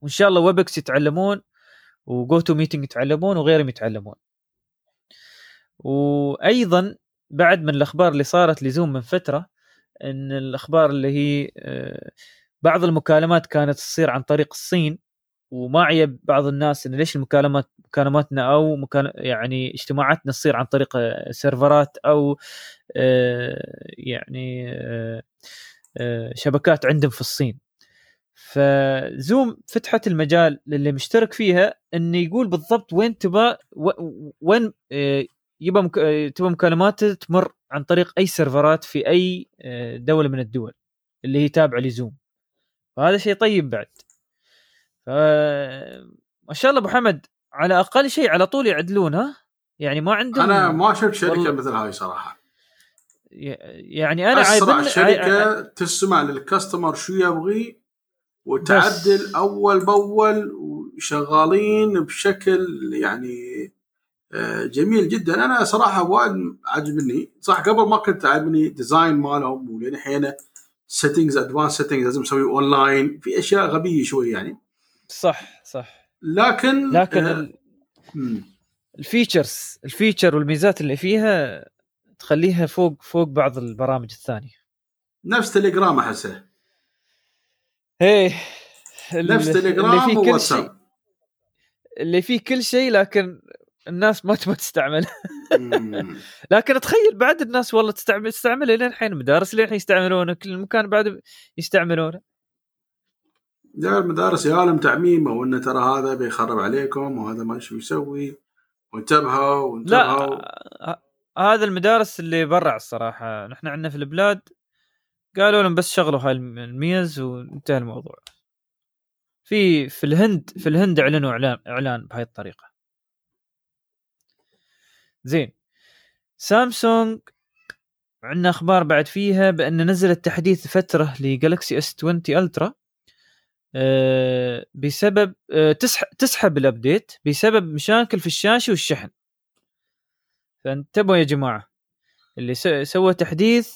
A: وإن شاء الله Webex يتعلمون و GoToMeeting يتعلمون وغيرهم يتعلمون. وأيضا بعد من الأخبار اللي صارت لزوم من فترة أن الأخبار اللي هي آه، بعض المكالمات كانت تصير عن طريق الصين. وما عيب بعض الناس إن ليش المكالمات مكالماتنا أو مكان يعني اجتماعاتنا تصير عن طريق سيرفرات أو آه، يعني آه، آه، شبكات عندهم في الصين فزوم فتحت المجال للي مشترك فيها انه يقول بالضبط وين تبى وين يبى. تبى مكالماته تمر عن طريق أي سيرفرات في أي دولة من الدول اللي هي تابعة لزوم فهذا شيء طيب بعد ما شاء الله أبو حمد على أقل شيء على طول يعدلون ها؟ يعني ما عندهم
B: أنا ما شفت شركة والله... مثل هاي صراحة.
A: يعني أنا
B: أسرع شركة عاي... تسمع للكاستمر شو يبغي وتعدل بس. أول بأول وشغالين بشكل يعني آه، جميل جدا. أنا صراحة وايد عجبني صح قبل ما كنت عجبني design مالهم ولين الحين settings advanced settings لازم أسوي اونلاين في أشياء غبية شوي يعني.
A: صح صح.
B: لكن
A: لكن آه ال features ال feature والميزات اللي فيها تخليها فوق فوق بعض البرامج الثانية.
B: نفس تليجرام احسه
A: إيه
B: نفس تليجرام اللي فيه كل شيء.
A: اللي فيه كل شيء لكن الناس ما تبغى تستعمل. لكن تخيل بعد الناس والله تستعمل تستعمله لين الحين مدارس لين الحين يستعملونه كل مكان بعد يستعملونه.
B: يا المدارس تعميم أو انه ترى هذا بيخرب عليكم وهذا ما شو يسوي. وانتبهوا وانتبهوا.
A: لا هذا المدارس اللي برع الصراحة. نحن عندنا في البلاد قالوا لهم بس شغلوا هاي الم- الميز وانتهى الموضوع. في في الهند في الهند أعلنوا إعلان إعلان بهاي الطريقة. زين. سامسونج عندنا أخبار بعد فيها بأن نزلت تحديث فترة ل Galaxy S20 Ultra بسبب آه، تسحب ال update بسبب مشاكل في الشاشة والشحن. فانتبهوا يا جماعة اللي سوى تحديث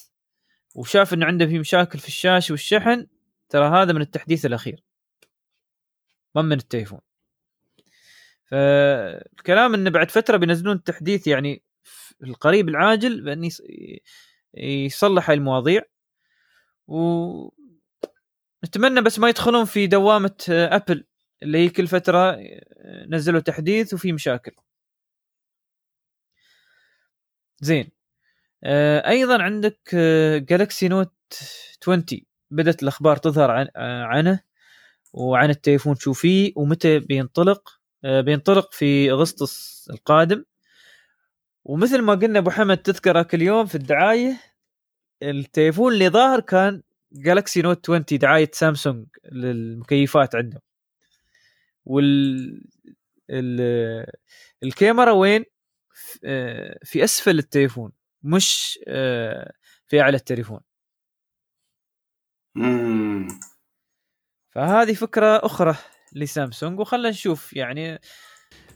A: وشاف إنه عنده في مشاكل في الشاشة والشحن ترى هذا من التحديث الأخير. ما من التليفون. فالكلام إنه بعد فترة بينزلون التحديث يعني في القريب العاجل بأن يص- يصلح المواضيع. و نتمنى بس ما يدخلون في دوامة آه، ابل اللي هي كل فترة آه، نزلوا تحديث وفي مشاكل. زين. آه، أيضا عندك Galaxy Note 20 بدأت الأخبار تظهر عن آه، عنه وعن التليفون شو فيه ومتى بينطلق. آه، بينطلق في أغسطس القادم. ومثل ما قلنا أبو حمد تذكر هاك اليوم في الدعاية التليفون اللي ظاهر كان Galaxy Note 20 دعاية سامسونج للمكيفات عندهم. وال ال... الكاميرا وين؟ آه، في أسفل التليفون مش آه، في أعلى التليفون. فهذه فكرة أخرى لسامسونج وخلنا نشوف يعني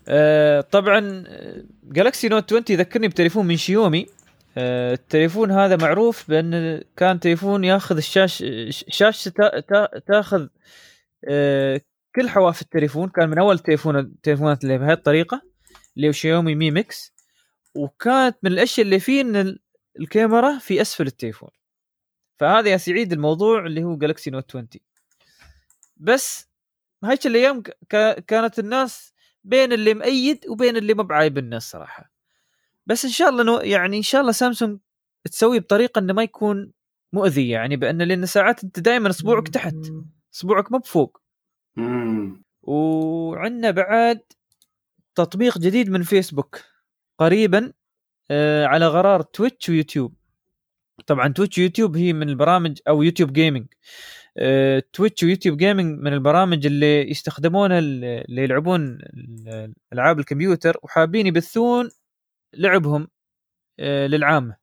A: آه، طبعا جالكسي نوت 20 يذكرني بتليفون من شيومي التليفون هذا معروف بأن كان تليفون ياخذ الشاش شاشة تا- تا- تاخذ آه، كل حواف التليفون. كان من أول التليفون التليفونات اللي بهذه الطريقة اللي هو Xiaomi Mi Mix وكانت من الأشياء اللي فيه إن ال- الكاميرا في أسفل التليفون. فهذا يا سعيد الموضوع اللي هو Galaxy Note 20 بس هيك الأيام كانت الناس بين اللي مؤيد وبين اللي ما بعايب الناس صراحة. بس إن شاء الله no يعني إن شاء الله سامسونج تسوي بطريقة إنه ما يكون مؤذي يعني بأن لأن ساعات أنت دائما اصبعك تحت اصبعك مو بفوق. وعندنا بعد تطبيق جديد من فيسبوك قريبا آه، على غرار Twitch ويوتيوب. طبعا Twitch ويوتيوب هي من البرامج أو YouTube Gaming آه، Twitch و YouTube Gaming من البرامج اللي يستخدمونها ال- اللي يلعبون ال- العاب الكمبيوتر وحابين يبثون لعبهم آه، للعامة.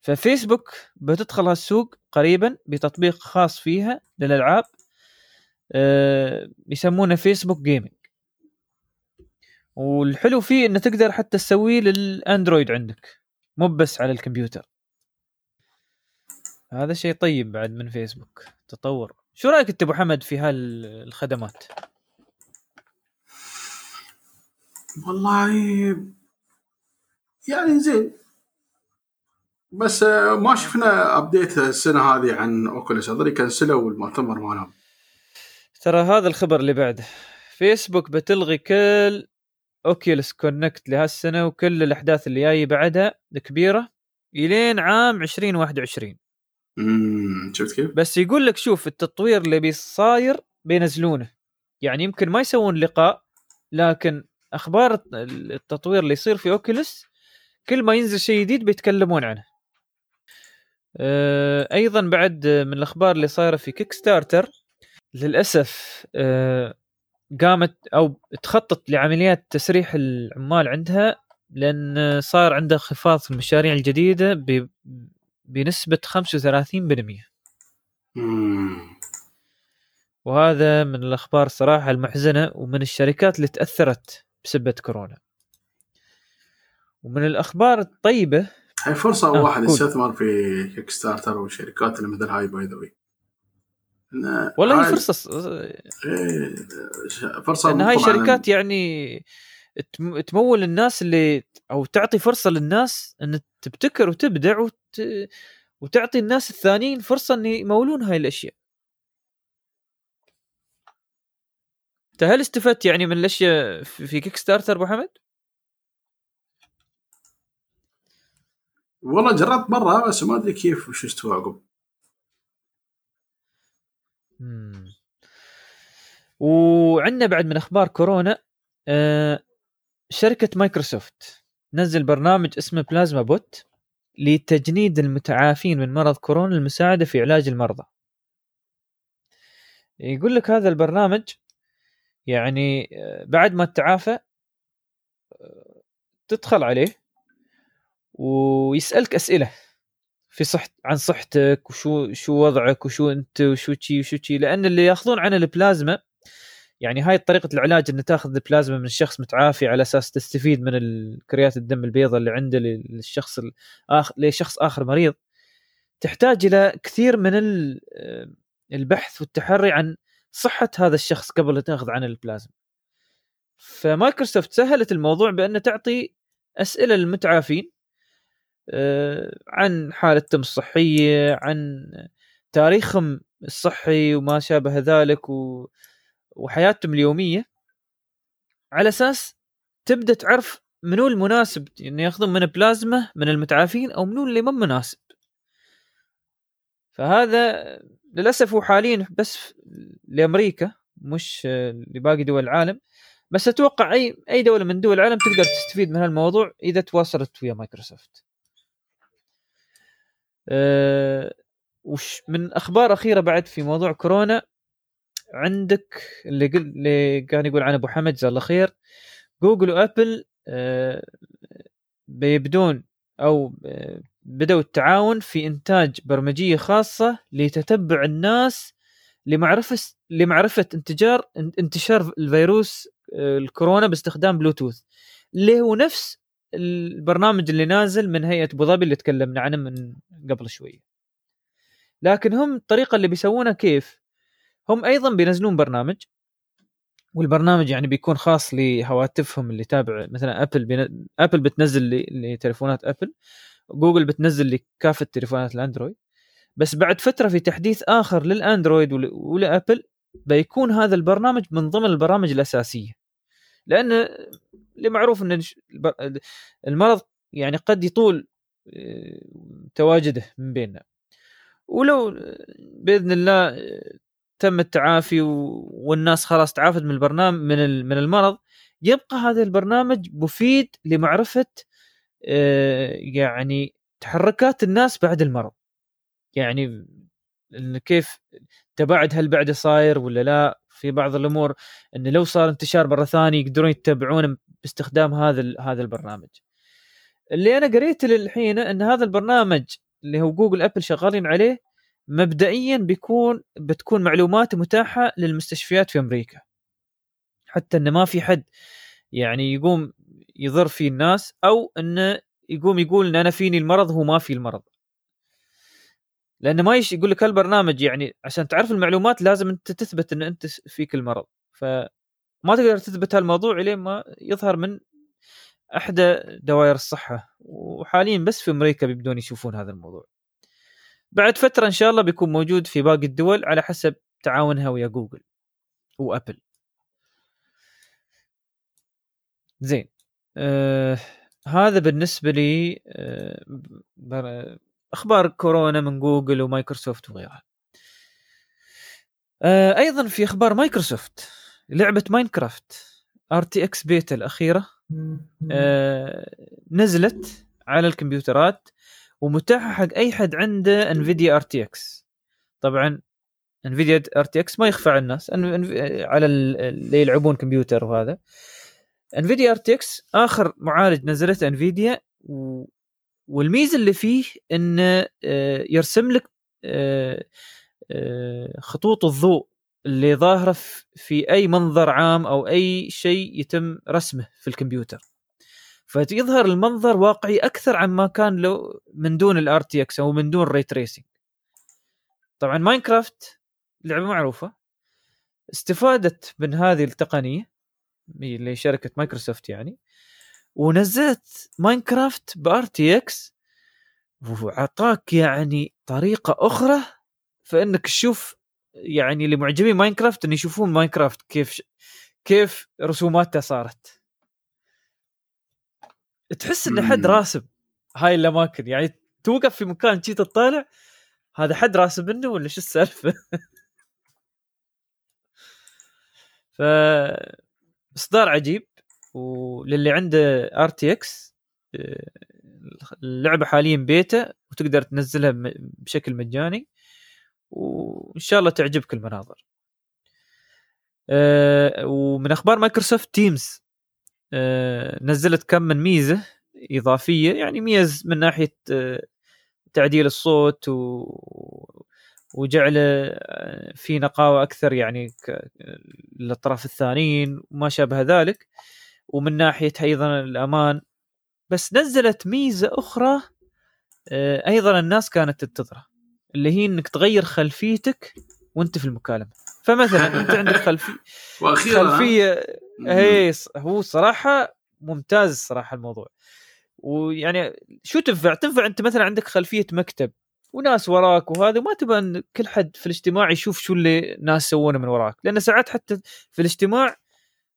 A: ففيسبوك بتدخل هالسوق قريبا بتطبيق خاص فيها للألعاب آه، يسمونه فيسبوك جيمنج والحلو فيه إنه تقدر حتى تسويه للأندرويد عندك مو بس على الكمبيوتر. هذا شيء طيب بعد من فيسبوك تطور. شو رأيك أنت أبو حمد في هالخدمات؟
B: والله يعني زين. بس آه، ما شفنا update السنة هذه عن Oculus اظني كنسلوا المؤتمر مالهم.
A: ترى هذا الخبر اللي بعده. فيسبوك بتلغي كل Oculus Connect لهالسنة وكل الأحداث اللي جاية بعدها الكبيره إلين عام 2021
B: امم شفت كيف؟
A: بس يقول لك شوف التطوير اللي بيصاير بينزلونه. يعني يمكن ما يسوون لقاء لكن أخبار التطوير اللي يصير في اوكيولس كل ما ينزل شيء جديد بيتكلمون عنه. آه، أيضا بعد من الأخبار اللي صايرة في كيك ستارتر للأسف آه، قامت أو تخطط لعمليات تسريح العمال عندها لأن صار عندها انخفاض في المشاريع الجديدة ب- بنسبة 35%
B: امم
A: وهذا من الأخبار الصراحه المحزنة ومن الشركات اللي تأثرت بسبه كورونا. ومن الأخبار الطيبة
B: هاي فرصة
A: آه،
B: واحد. يستثمر في كيك ستارتر والشركات اللي مثل هاي by the way
A: والله هي فرصة
B: إيه، فرصة
A: لأن هاي شركات يعني تم- تمول الناس اللي أو تعطي فرصة للناس إن تبتكر وتبدع وت... وتعطي الناس الثانيين فرصة إن يمولون هاي الأشياء. أنت هل استفدت يعني من الأشياء في في كيك ستارتر أبو حمد؟
B: والله جربت مرة بس ما أدري كيف وش استوى عقب.
A: وعندنا بعد من أخبار كورونا آه شركة مايكروسوفت نزل برنامج اسمه بلازما بوت لتجنيد المتعافين من مرض كورونا للمساعده في علاج المرضى. يقول لك هذا البرنامج يعني آه، بعد ما تتعافى آه، تدخل عليه ويسألك أسئلة في صح عن صحتك وشو شو وضعك وشو أنت وشو تشي وشو تشي لأن اللي يأخذون عن البلازما يعني هاي طريقة العلاج إن تأخذ البلازما من الشخص متعافي على أساس تستفيد من كريات الدم البيضاء اللي عنده للشخص الآخر لشخص آخر مريض. تحتاج إلى كثير من البحث والتحري عن صحة هذا الشخص قبل لا تأخذ عنه البلازما. فمايكروسوفت سهلت الموضوع بان تعطي أسئلة للمتعافين آه، عن حالتهم الصحية عن تاريخهم الصحي وما شابه ذلك و... وحياتهم اليومية. على أساس تبدأ تعرف منو المناسب انه ياخذون من بلازما من المتعافين أو منو اللي مو مناسب. فهذا للأسف هو حاليا بس لأمريكا مش لباقي دول العالم. بس أتوقع أي أي دولة من دول العالم تقدر تستفيد من هالموضوع إذا تواصلت ويا مايكروسوفت. أه وش من أخبار أخيرة بعد في موضوع كورونا عندك اللي قل اللي كان يقول عن أبو حمد جزاه الله خير جوجل وأبل أه بيبدون أو آه، بدأوا التعاون في إنتاج برمجية خاصة لتتبع الناس لمعرفة لمعرفة انتجار انتشار الفيروس آه، الكورونا باستخدام بلوتوث اللي هو نفس البرنامج اللي نازل من هيئة أبو ظبي اللي تكلمنا عنه من قبل شوي. لكن هم الطريقة اللي بيسوونها كيف؟ هم أيضا بينزلون برنامج والبرنامج يعني بيكون خاص لهواتفهم اللي تابع. مثلا ابل بين... ابل بتنزل لتليفونات ابل جوجل بتنزل لك كافة تليفونات الأندرويد. بس بعد فترة في تحديث آخر للأندرويد ولأبل بيكون هذا البرنامج من ضمن البرامج الأساسية. لأن اللي معروف ان المرض يعني قد يطول آه، تواجده من بيننا. ولو بإذن الله تم التعافي والناس خلاص تعافت من البرنامج من من المرض يبقى هذا البرنامج مفيد لمعرفة آه، يعني تحركات الناس بعد المرض. يعني كيف تباعد هل بعده صاير ولا لا؟ في بعض الأمور انه لو صار انتشار مرة ثانية يقدرون يتبعون باستخدام هذا هذا البرنامج. اللي أنا قريت للحين إن هذا البرنامج اللي هو جوجل أبل شغالين عليه مبدئيا بيكون بتكون معلومات متاحة للمستشفيات في أمريكا. حتى انه ما في حد يعني يقوم يضر فيه الناس أو انه يقوم يقول إن أنا فيني المرض هو ما في المرض. لأنه ما يش يقول لك هالبرنامج يعني عشان تعرف المعلومات لازم أنت تثبت إن أنت فيك المرض. فما تقدر تثبت هالموضوع لين ما يظهر من احدى دوائر الصحة. وحاليا بس في أمريكا بيبدون يشوفون هذا الموضوع. بعد فترة إن شاء الله بيكون موجود في باقي الدول على حسب تعاونها ويا جوجل وابل زين. آه هذا بالنسبة لي آه أخبار كورونا من جوجل ومايكروسوفت وغيرها آه أيضا في أخبار مايكروسوفت لعبة ماينكرافت RTX beta الأخيرة آه نزلت على الكمبيوترات ومتاحة حق أي حد عنده انفيديا آر تي إكس طبعا انفيديا آر تي إكس ما يخفى على الناس على اللي يلعبون كمبيوتر وهذا انفيديا RTX آخر معالج نزلته انفيديا. والميزة اللي فيه انه آه، يرسم لك آه، آه، خطوط الضوء اللي ظاهرة في أي منظر عام أو أي شيء يتم رسمه في الكمبيوتر. فيظهر المنظر واقعي أكثر عما كان لو من دون ال RTX أو من دون ray tracing طبعا ماينكرافت لعبة معروفة استفادت من هذه التقنية اللي شركة مايكروسوفت يعني ونزلت ماينكرافت ب RTX وعطاك يعني طريقة أخرى فإنك تشوف يعني اللي معجبين ماينكرافت إن يشوفون ماينكرافت كيف كيف رسوماتها صارت. تحس إن حد راسم هاي الأماكن يعني توقف في مكان جيت تطالع هذا حد راسم منه ولا شو السالفة؟ ف إصدار عجيب. وللي عنده RTX اللعبة حاليا بيتا وتقدر تنزلها بشكل مجاني وإن شاء الله تعجبك المناظر. أه ومن أخبار مايكروسوفت تيمز أه نزلت كم من ميزة إضافية يعني ميز من ناحية أه تعديل الصوت و وجعله آه، في نقاوة أكثر يعني للطرف الثانيين وما شابه ذلك. ومن ناحية أيضا الأمان. بس نزلت ميزة أخرى آه، أيضا الناس كانت تنتظرها اللي هي إنك تغير خلفيتك وأنت في المكالمة. فمثلا أنت عندك خلفيه
B: وأخيرا
A: خلفية هي هو صراحة ممتاز صراحة الموضوع. ويعني شو تنفع؟ تنفع أنت مثلا عندك خلفية مكتب وناس وراك وهذا ما تبغى إن كل حد في الاجتماع يشوف شو اللي ناس سوونه من وراك. لأن ساعات حتى في الاجتماع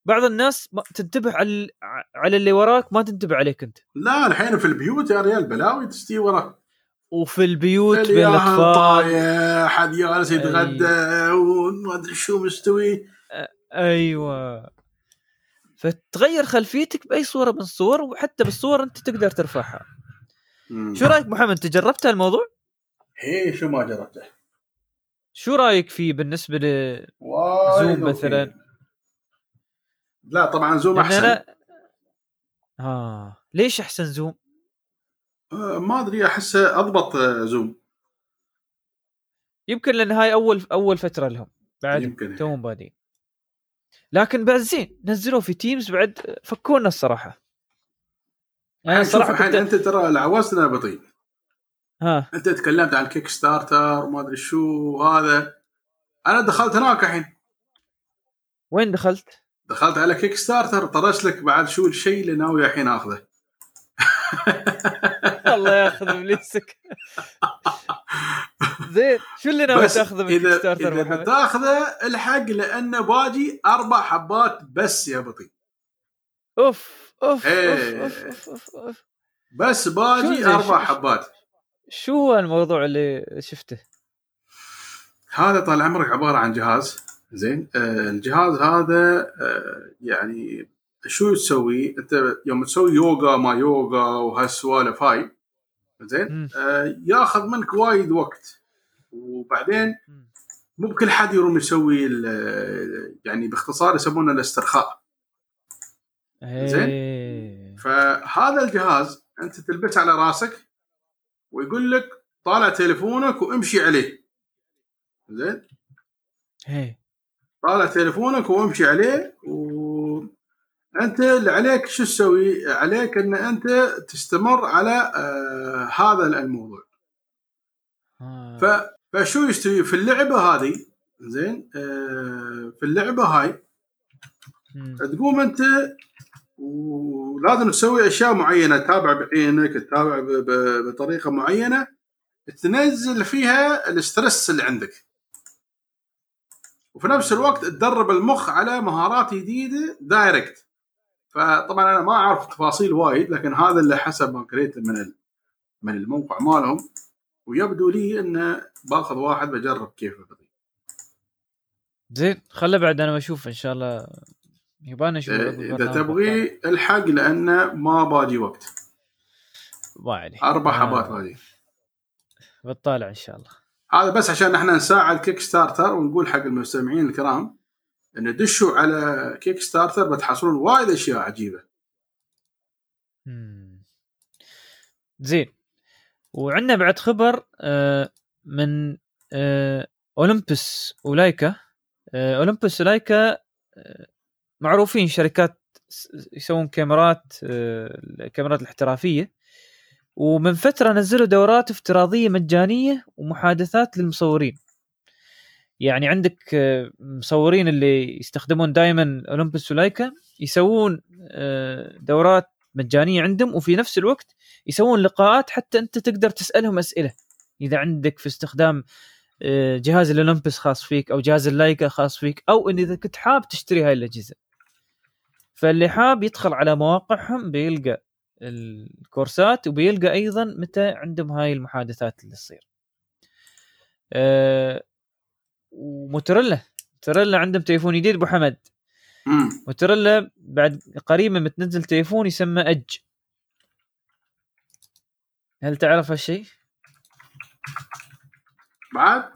A: بعض الناس ما تنتبه على على اللي وراك ما تنتبه عليك أنت.
B: لا الحين في البيوت يا ريال بلاوي تستوي وراك.
A: وفي البيوت بين الاطفال
B: طايح حد جالس يتغدى وما أدري شو مستوي.
A: أيوه. فتغير خلفيتك بأي صورة من الصور وحتى بالصور أنت تقدر ترفعها. مم. شو رأيك محمد أنت جربت الموضوع؟
B: إيه شو ما جربته.
A: شو رأيك فيه بالنسبة لزوم مثلا؟
B: لا طبعا زوم أحسن. أنا...
A: آه ليش أحسن زوم؟
B: آه ما أدري أحسه أضبط آه، زوم.
A: يمكن لأن هاي أول أول فترة لهم. بعد يمكن. توهم بادين لكن بعد زين نزلوا في تيمز بعد فكونا الصراحة.
B: أنا الصراحة كنت... أنت ترى العوازنا بطيء.
A: ها.
B: أنت تكلمت عن كيك ستارتر وما أدري شو هذا. أنا دخلت هناك الحين.
A: وين دخلت؟
B: دخلت على كيك ستارتر طرش لك بعد شو الشيء اللي ناوي الحين آخذه
A: الله ياخذ إبليسك زين شو اللي ناوي تاخذه من Kickstarter
B: اذا تاخذه الحق لأنه باجي أربع حبات بس يا بطي
A: أوف أوف, إيه. أوف, أوف, أوف, أوف.
B: بس باجي أربع حبات
A: شو هو الموضوع اللي شفته؟
B: هذا طال عمرك عبارة عن جهاز زين آه الجهاز هذا آه يعني شو تسوي؟ أنت يوم تسوي يوغا ما يوغا وهالسوالف هاي زين آه ياخذ منك وايد وقت. وبعدين مو بكل حد يروم يسوي يعني باختصار يسمونه الاسترخاء. زين؟
A: إيه.
B: فهذا الجهاز أنت تلبسه على راسك ويقول لك طالع تليفونك وامشي عليه. زين؟
A: هي.
B: طالع تليفونك وامشي عليه وانت اللي عليك شو تسوي؟ عليك إن أنت تستمر على آه هذا الموضوع. آه. ف فشو يستوي في اللعبة هذه زين آه في اللعبة هاي تقوم أنت ولازم تسوي أشياء معينة تتابع بعينك تتابع بطريقة معينة تنزل فيها ال stress اللي عندك وفي نفس الوقت تدرب المخ على مهارات جديدة direct فطبعا أنا ما أعرف تفاصيل وايد لكن هذا اللي حسب ما قريته من من الموقع مالهم. ويبدو لي إنه باخذ واحد بجرب كيف بطي.
A: زين خله بعد أنا بشوف إن شاء الله. يبان
B: إيه، إذا تبغي الحق لأنه ما باجي وقت.
A: ما عليه.
B: أربع آه. حبات باجي
A: بتطالع إن شاء الله.
B: هذا بس عشان إحنا نساعد Kickstarter ونقول حق المستمعين الكرام إن دشوا على Kickstarter بتحصلون وايد أشياء عجيبة.
A: زين. وعندنا بعد خبر آه، من آه، Olympus و Leica Olympus و Leica معروفين شركات يسوون كاميرات الكاميرات الاحترافية. ومن فترة نزلوا دورات افتراضية مجانية ومحادثات للمصورين. يعني عندك مصورين اللي يستخدمون دائما اولمبس ولايكا يسوون دورات مجانية عندهم وفي نفس الوقت يسوون لقاءات حتى أنت تقدر تسألهم أسئلة. إذا عندك في استخدام جهاز الاولمبس خاص فيك أو جهاز اللايكا خاص فيك أو إن إذا كنت حاب تشتري هاي الأجهزة. فاللي حاب يدخل على مواقعهم بيلقى الكورسات وبيلقى أيضا متى عندهم هاي المحادثات اللي تصير. أه وموتوريلا موتوريلا عندهم تليفون جديد أبو حمد. موتوريلا بعد قريبا متنزل تليفون يسمى اج هل تعرف هالشيء؟
B: بعد؟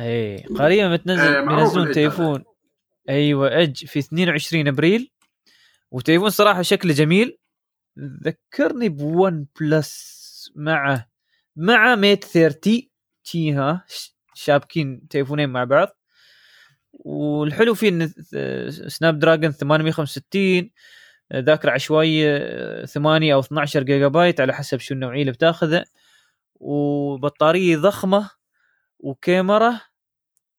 A: اي قريبا
B: إيه، معروف
A: بينزلون
B: الإج
A: تليفون. أيوه اج في 22 أبريل. وتليفون صراحة شكله جميل. ذكرني ون بلس مع مع Mate 30 تي ها ش- شابكين تليفونين مع بعض. والحلو فيه انه Snapdragon 865 ذاكرة عشوائية آه، 8 أو 12 جيجا بايت على حسب شو النوعية اللي بتاخذه. وبطارية ضخمة وكاميرا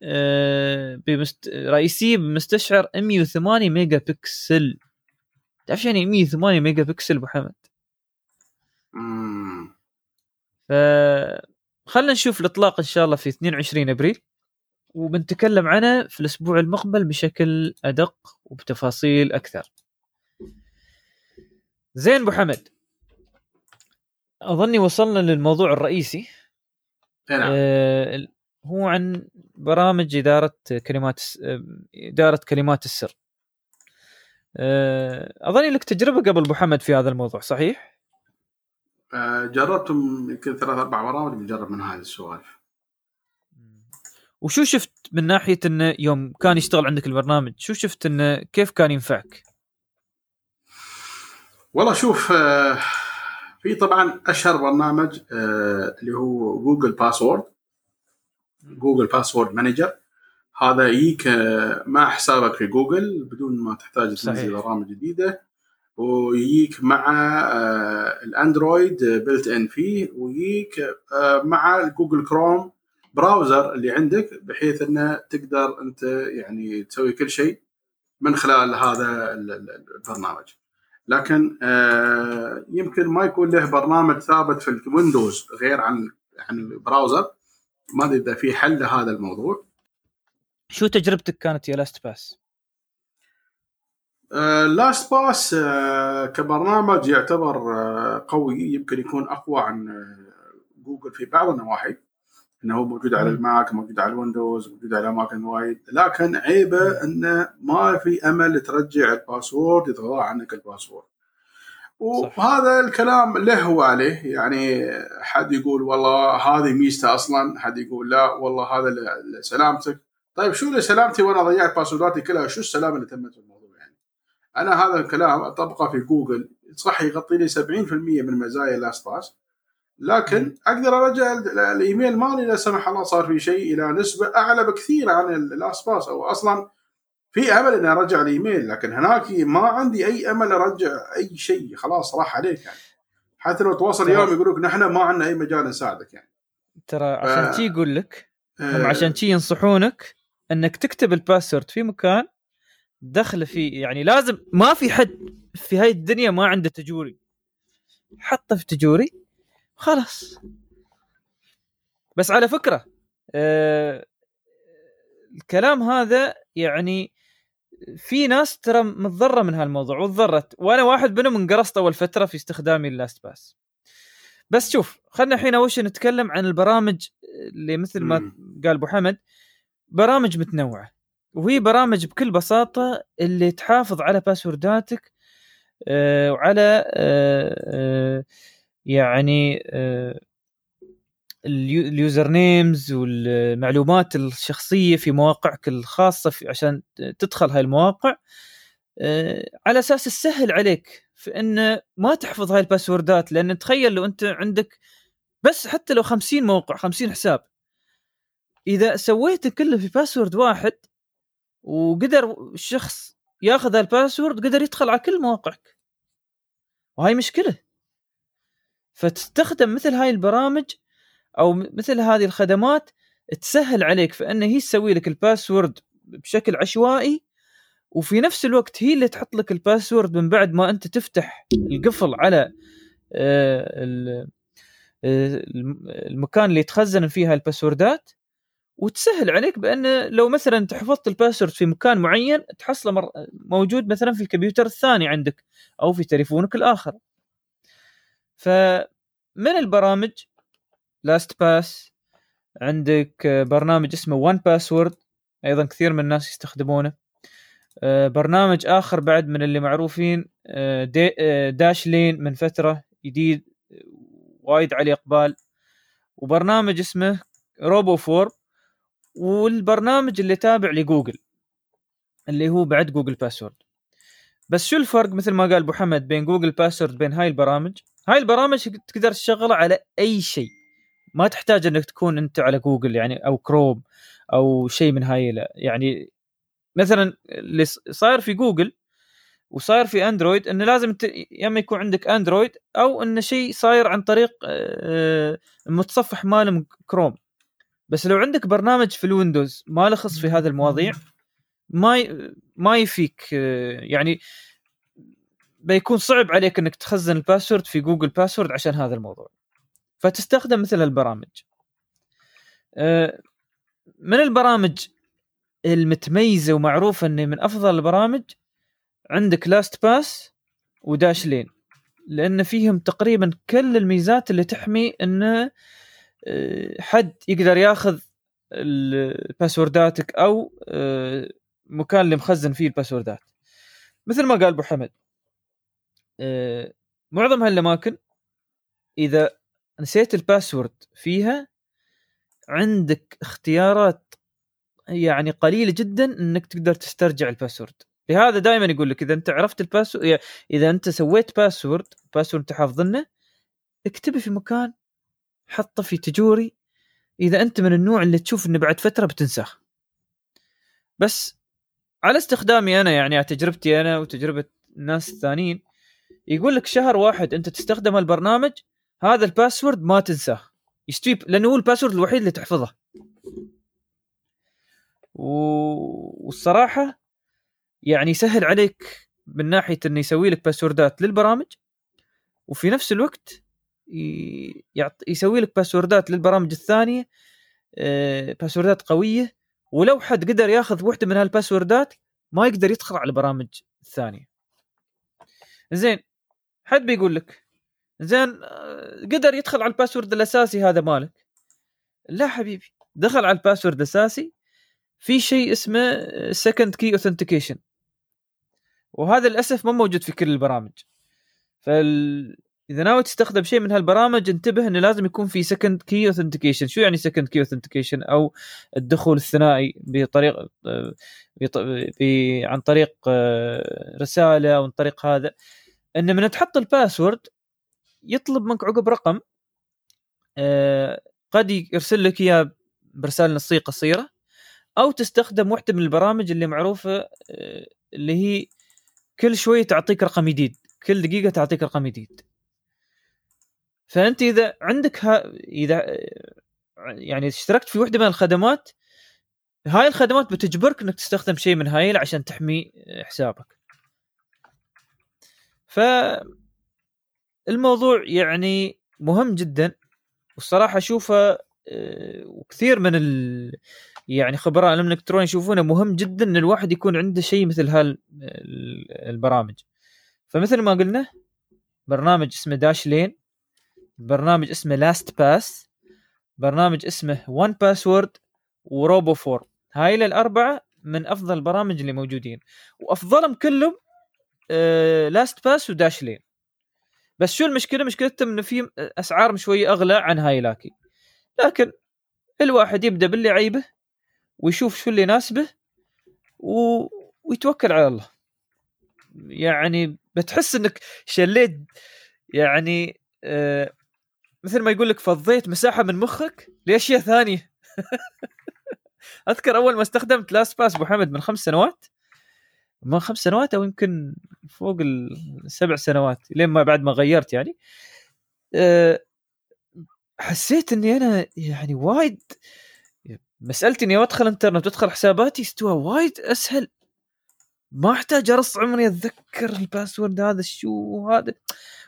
A: آه، بمست... رئيسية بمستشعر 108 ميجا بكسل تعرف شو يعني 108 ميجا بكسل أبو حمد. ف خلينا نشوف الإطلاق إن شاء الله في 22 أبريل وبنتكلم عنه في الأسبوع المقبل بشكل أدق وبتفاصيل أكثر. زين أبو حمد أظني وصلنا للموضوع الرئيسي
B: إيه نعم.
A: آه هو عن برامج إدارة كلمات الس- آه، إدارة كلمات السر. آه أظني لك تجربة قبل أبو حمد في هذا الموضوع صحيح؟
B: آه، جربت يمكن ثلاث أربع برامج بنجرب من هذه السوالف
A: وشو شفت من ناحية انه يوم كان يشتغل عندك البرنامج شو شفت انه كيف كان ينفعك؟
B: والله شوف آه، في طبعا أشهر برنامج اللي هو جوجل password جوجل password manager هذا يجيك مع حسابك في جوجل بدون ما تحتاج. تنزل برامج جديدة. ويجيك مع آه، الأندرويد built in فيه ويجيك آه، مع الجوجل كروم browser اللي عندك بحيث إنه تقدر أنت يعني تسوي كل شيء من خلال هذا ال- ال- البرنامج. لكن آه، يمكن ما يكون له برنامج ثابت في الويندوز غير عن عن ال browser. ما أدري إذا في حل لهذا الموضوع.
A: شو تجربتك كانت يا
B: LastPass؟ LastPass كبرنامج يعتبر آه، قوي يمكن يكون أقوى عن آه، جوجل في بعض النواحي. إنه هو موجود على. الماك موجود على الويندوز موجود على اماكن وايد لكن عيبه إنه ما في أمل ترجع ال password يتغاضى عنك ال password. وهذا الكلام له وعليه. يعني حد يقول والله هذه ميزته أصلا حد يقول لا والله هذا لسلامتك. طيب شو لسلامتي وأنا ضيعت password اتي كلها؟ شو السلامة اللي تمت في الموضوع يعني؟ أنا هذا الكلام أطبقه في جوجل صح يغطي لي 70% من مزايا LastPass لكن أقدر أرجع ال- الإيميل مالي لا سمح الله صار في شيء إلى نسبة أعلى بكثير عن ال LastPass أو أصلا في أمل إني أرجع الإيميل لكن هناك ما عندي أي أمل أرجع أي شيء. خلاص راح عليك يعني. حتى لو تواصل
A: تمام.
B: يوم يقول لك نحن ما عندنا أي مجال نساعدك يعني.
A: ترى عشان. تي يقول لك هم
B: آه،
A: عشان تي ينصحونك انك تكتب ال password في مكان دخله فيه يعني لازم ما في حد في هاي الدنيا ما عنده تجوري. حطه في تجوري خلاص. بس على فكرة آه الكلام هذا يعني في ناس ترى متضررة من هالموضوع وتضرت وأنا واحد منهم انقرصت أول فترة في استخدامي ال LastPass. بس شوف خلينا الحين أول شيء نتكلم عن البرامج اللي مثل ما. قال أبو حمد. برامج متنوعة. وهي برامج بكل بساطة اللي تحافظ على password اتك آه، وعلى آه، آه، يعني ال use- ال usernames والمعلومات الشخصية في مواقعك الخاصة في عشان تدخل هاي المواقع. على أساس تسهل عليك في إن ما تحفظ هاي ال password ات لأن تخيل لو أنت عندك بس حتى لو 50 موقع 50 حساب إذا سويت كله في password واحد وقدر الشخص ياخذ ال password قدر يدخل على كل مواقعك. وهاي مشكلة. فتستخدم مثل هاي البرامج أو مثل هذه الخدمات تسهل عليك في ان هي تسوي لك ال password بشكل عشوائي وفي نفس الوقت هي اللي تحط لك ال password من بعد ما أنت تفتح القفل على آه، آه، الم- المكان اللي يتخزن فيها ال password ات وتسهل عليك بأن لو مثلا أنت حفظت ال password في مكان معين تحصله مر... موجود مثلا في الكمبيوتر الثاني عندك أو في تليفونك الآخر. فمن البرامج؟ LastPass عندك برنامج اسمه 1Password أيضا كثير من الناس يستخدمونه. آه، برنامج آخر بعد من اللي معروفين آه، آه، Dashlane من فترة جديد وايد عليه إقبال. وبرنامج اسمه RoboForm والبرنامج اللي تابع لجوجل اللي هو بعد Google Password بس شو الفرق مثل ما قال أبو حمد بين Google Password بين هاي البرامج؟ هاي البرامج تقدر تشغلها على أي شيء. ما تحتاج إنك تكون أنت على جوجل يعني أو كروم أو شيء من هاي يعني مثلا اللي صاير في جوجل وصاير في اندرويد إنه لازم يا إما يكون عندك اندرويد أو إنه شيء صاير عن طريق آه، المتصفح مال كروم بس لو عندك برنامج في الويندوز ما له خص في هذه المواضيع ما ما يفيك آه، يعني بيكون صعب عليك إنك تخزن ال password في Google Password عشان هذا الموضوع. فتستخدم مثل البرامج. آه، من البرامج المتميزة ومعروفة إني من أفضل البرامج؟ عندك LastPass و Dashlane لأن فيهم تقريبا كل الميزات اللي تحمي إنه حد يقدر ياخذ الباسورداتك أو آه، مكان اللي مخزن فيه الباسوردات. مثل ما قال أبو حمد آه، معظم هالأماكن إذا نسيت ال password فيها عندك اختيارات يعني قليلة جدا إنك تقدر تسترجع ال password. لهذا دائما يقول لك إذا أنت عرفت ال password إذا أنت سويت password password أنت حافظنه اكتبه في مكان حطه في تجوري. إذا أنت من النوع اللي تشوف إنه بعد فترة بتنساه. بس على استخدامي أنا يعني على تجربتي أنا وتجربة الناس الثانيين يقول لك شهر واحد أنت تستخدم البرنامج هذا ال password ما تنساه. يستوي لأنه هو ال password الوحيد اللي تحفظه. و... والصراحة يعني يسهل عليك من ناحية إنه يسوي لك باسوردات للبرامج وفي نفس الوقت يعط... يسوي لك باسوردات للبرامج الثانية آه، باسوردات قوية ولو حد قدر ياخذ وحدة من هالباسوردات ما يقدر يدخل على البرامج الثانية. زين حد بيقول لك زين آه، قدر يدخل على ال password الأساسي هذا مالك؟ لا حبيبي دخل على ال password الأساسي في شيء اسمه second key authentication وهذا للأسف ما موجود في كل البرامج. فال إذا ناوي تستخدم شيء من هالبرامج انتبه إنه لازم يكون في second key authentication شو يعني second key authentication أو الدخول الثنائي بطريق ب... عن طريق آه، رسالة أو عن طريق هذا. انه من تحط ال password يطلب منك عقب رقم آه، قد يرسل لك إياه برسالة نصية قصيرة أو تستخدم واحدة من البرامج اللي معروفة آه، اللي هي كل شوي تعطيك رقم جديد كل دقيقة تعطيك رقم جديد. فأنت إذا عندك ها إذا آه، يعني اشتركت في واحدة من الخدمات هاي الخدمات بتجبرك إنك تستخدم شيء من هاي عشان تحمي حسابك. ف الموضوع يعني مهم جدا والصراحة أشوفه آه، وكثير من ال... يعني خبراء الامن الإلكتروني يشوفونه مهم جدا إن الواحد يكون عنده شيء مثل هالبرامج فمثل ما قلنا برنامج اسمه Dashlane برنامج اسمه LastPass برنامج اسمه 1Password و RoboForm. هاي الاربعه من أفضل البرامج اللي موجودين. وأفضلهم كلهم LastPass و Dashlane بس شو المشكلة؟ مشكلتهم إنه في اسعارهم شوية أغلى عن هاي لاكي. لكن الواحد يبدأ باللي عيبه ويشوف شو اللي يناسبه و... ويتوكل على الله. يعني بتحس إنك شليت يعني آه مثل ما يقول لك فضيت مساحة من مخك لأشياء ثانية. أذكر أول ما استخدمت LastPass أبو حمد من خمس سنوات. من خمس سنوات أو يمكن فوق السبع سنوات لين ما بعد ما غيرت يعني. أه حسيت إني أنا يعني وايد مسألتي إني أدخل إنترنت وأدخل حساباتي استوى وايد أسهل. ما أحتاج ارص عمري أتذكر ال password هذا شو هذا؟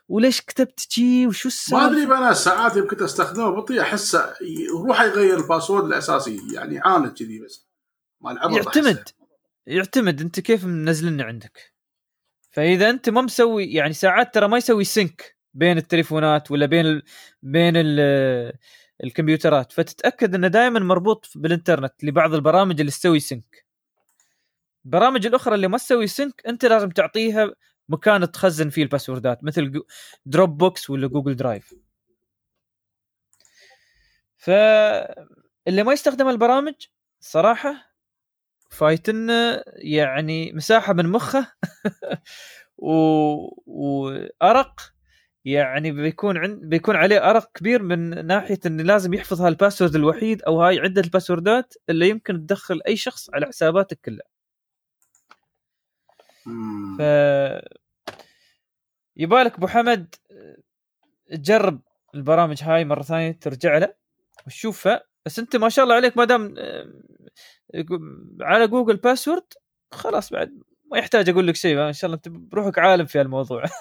A: وليش كتبت شي وشو السالفه
B: ما أدري أنا ساعات يمكن استخدمه بطيء احسه يروح يغير ال password الأساسي يعني عاند كذي بس.
A: ما يعتمد. يعتمد. أنت كيف منزلني عندك؟ فإذا أنت ما مسوي يعني ساعات ترى ما يسوي sync بين التليفونات ولا بين ال بين ال الكمبيوترات. فتتأكد أنه دائما مربوط بالإنترنت لبعض البرامج اللي تسوي sync البرامج الأخرى اللي ما تسوي sync أنت لازم تعطيها مكان تخزن فيه الباسوردات مثل Dropbox ولا Google Drive فاللي ما يستخدم البرامج صراحة فايتن يعني مساحة من مخه و... وأرق يعني بيكون عند بيكون عليه أرق كبير من ناحية انه لازم يحفظ هالباسورد الوحيد أو هاي عدة الباسوردات اللي يمكن تدخل أي شخص على حساباتك كلها. ف يبالك أبو حمد تجرب البرامج هاي مرة ثانية ترجع له وتشوفها. بس أنت ما شاء الله عليك ما دام على Google Password خلاص بعد ما يحتاج أقول لك شيء. ان شاء الله أنت بروحك عالم في الموضوع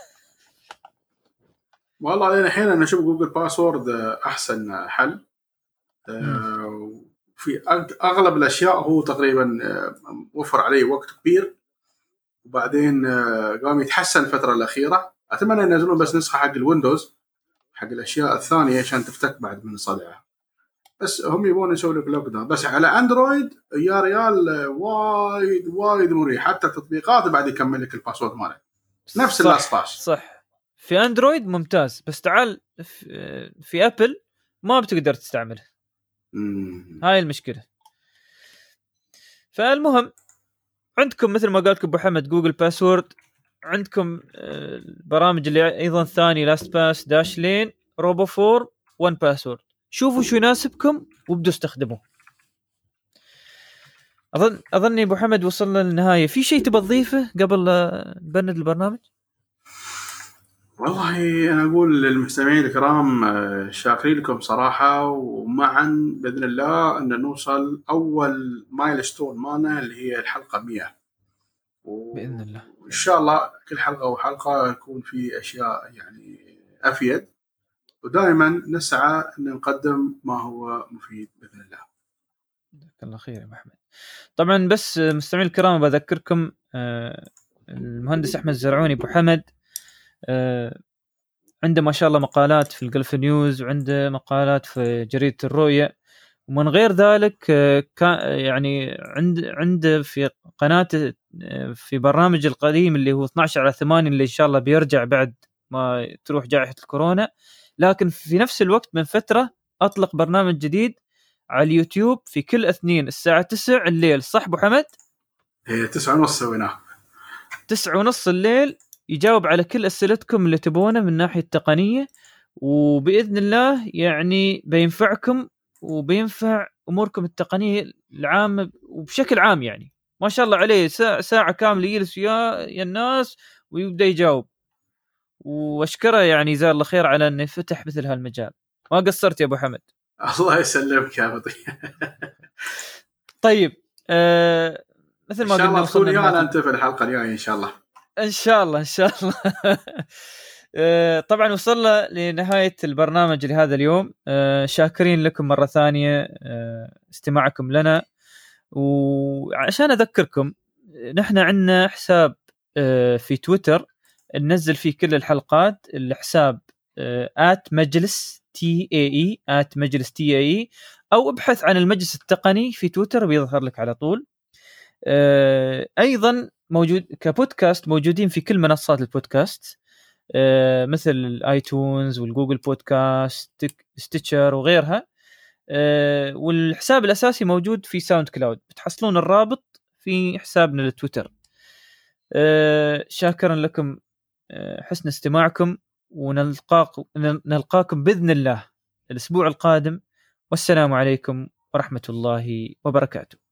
B: والله علينا الحين أنا أشوف Google Password أحسن حل. في أغلب الأشياء هو تقريبا وفر علي وقت كبير. وبعدين قام يتحسن الفترة الأخيرة. أتمنى ينزلون بس نسخة حق ال Windows حق الأشياء الثانية عشان تفتك بعد من صدعها. بس هم يبون يسوي لك lock down بس على Android يا ريال وايد وايد مريح. حتى التطبيقات بعد يكمل لك ال password مالك. نفس ال 16
A: صح. في Android ممتاز بس تعال في, في Apple ما بتقدر تستعمله. هاي المشكلة. فالمهم عندكم مثل ما قالت أبو حمد Google Password عندكم البرامج اللي أيضا ثاني LastPass Dashlane RoboForm 1Password شوفوا شو يناسبكم وابدوا استخدموه. اظن أظني أبو حمد وصلنا للنهاية. في شيء تبغى تضيفه قبل نبند البرنامج؟
B: والله أنا أقول للمستمعين الكرام شاكرين لكم صراحة ومعا بإذن الله أن نوصل أول milestone مالنا اللي هي الحلقة 100
A: و... بإذن الله
B: وإن شاء الله كل حلقة وحلقة يكون في أشياء يعني أفيد ودائما نسعى أن نقدم ما هو مفيد بإذن الله.
A: جزاك الله خير يا محمد. طبعا بس مستمعين الكرام بذكركم المهندس أحمد الزرعوني أبو حمد عنده ما شاء الله مقالات في الجلف نيوز وعنده مقالات في جريدة الرؤية. ومن غير ذلك كان يعني عند عنده في قناته في برنامج القديم اللي هو 12 على 8 اللي إن شاء الله بيرجع بعد ما تروح جائحة الكورونا. لكن في نفس الوقت من فترة أطلق برنامج جديد على اليوتيوب في كل اثنين الساعة 9 الليل. صح أبو حمد؟
B: إيه 9 ونص سويناه.
A: 9 ونص الليل. يجاوب على كل أسئلتكم اللي تبونه من ناحية تقنيه وبإذن الله يعني بينفعكم وبينفع أموركم التقنية العامة وبشكل عام يعني. ما شاء الله عليه ساعة كاملة يجلس ويا الناس ويبدأ يجاوب. وأشكره يعني جزاه الله خير على إنه فتح مثل هالمجال. ما قصرت يا أبو حمد؟
B: الله يسلمك يا بطي
A: طيب آه مثل ما
B: قلنا إن شاء الله تكون ويانا انت في الحلقة الجاية إن شاء الله.
A: إن شاء الله إن شاء الله. آه طبعا وصلنا لنهاية البرنامج لهذا اليوم. آه شاكرين لكم مرة ثانية. آه استماعكم لنا. وعشان أذكركم نحن عندنا حساب في تويتر. ننزل فيه كل الحلقات. الحساب at مجلس TAE at مجلس TAE أو ابحث عن المجلس التقني في تويتر بيظهر لك على طول. أيضا موجود كبودكاست موجودين في كل منصات البودكاست مثل ال iTunes وال Google Podcast Stitcher وغيرها والحساب الأساسي موجود في SoundCloud. بتحصلون الرابط في حسابنا للتويتر شاكرا لكم حسن استماعكم ونلقاكم نلقاكم بإذن الله الأسبوع القادم. والسلام عليكم ورحمة الله وبركاته.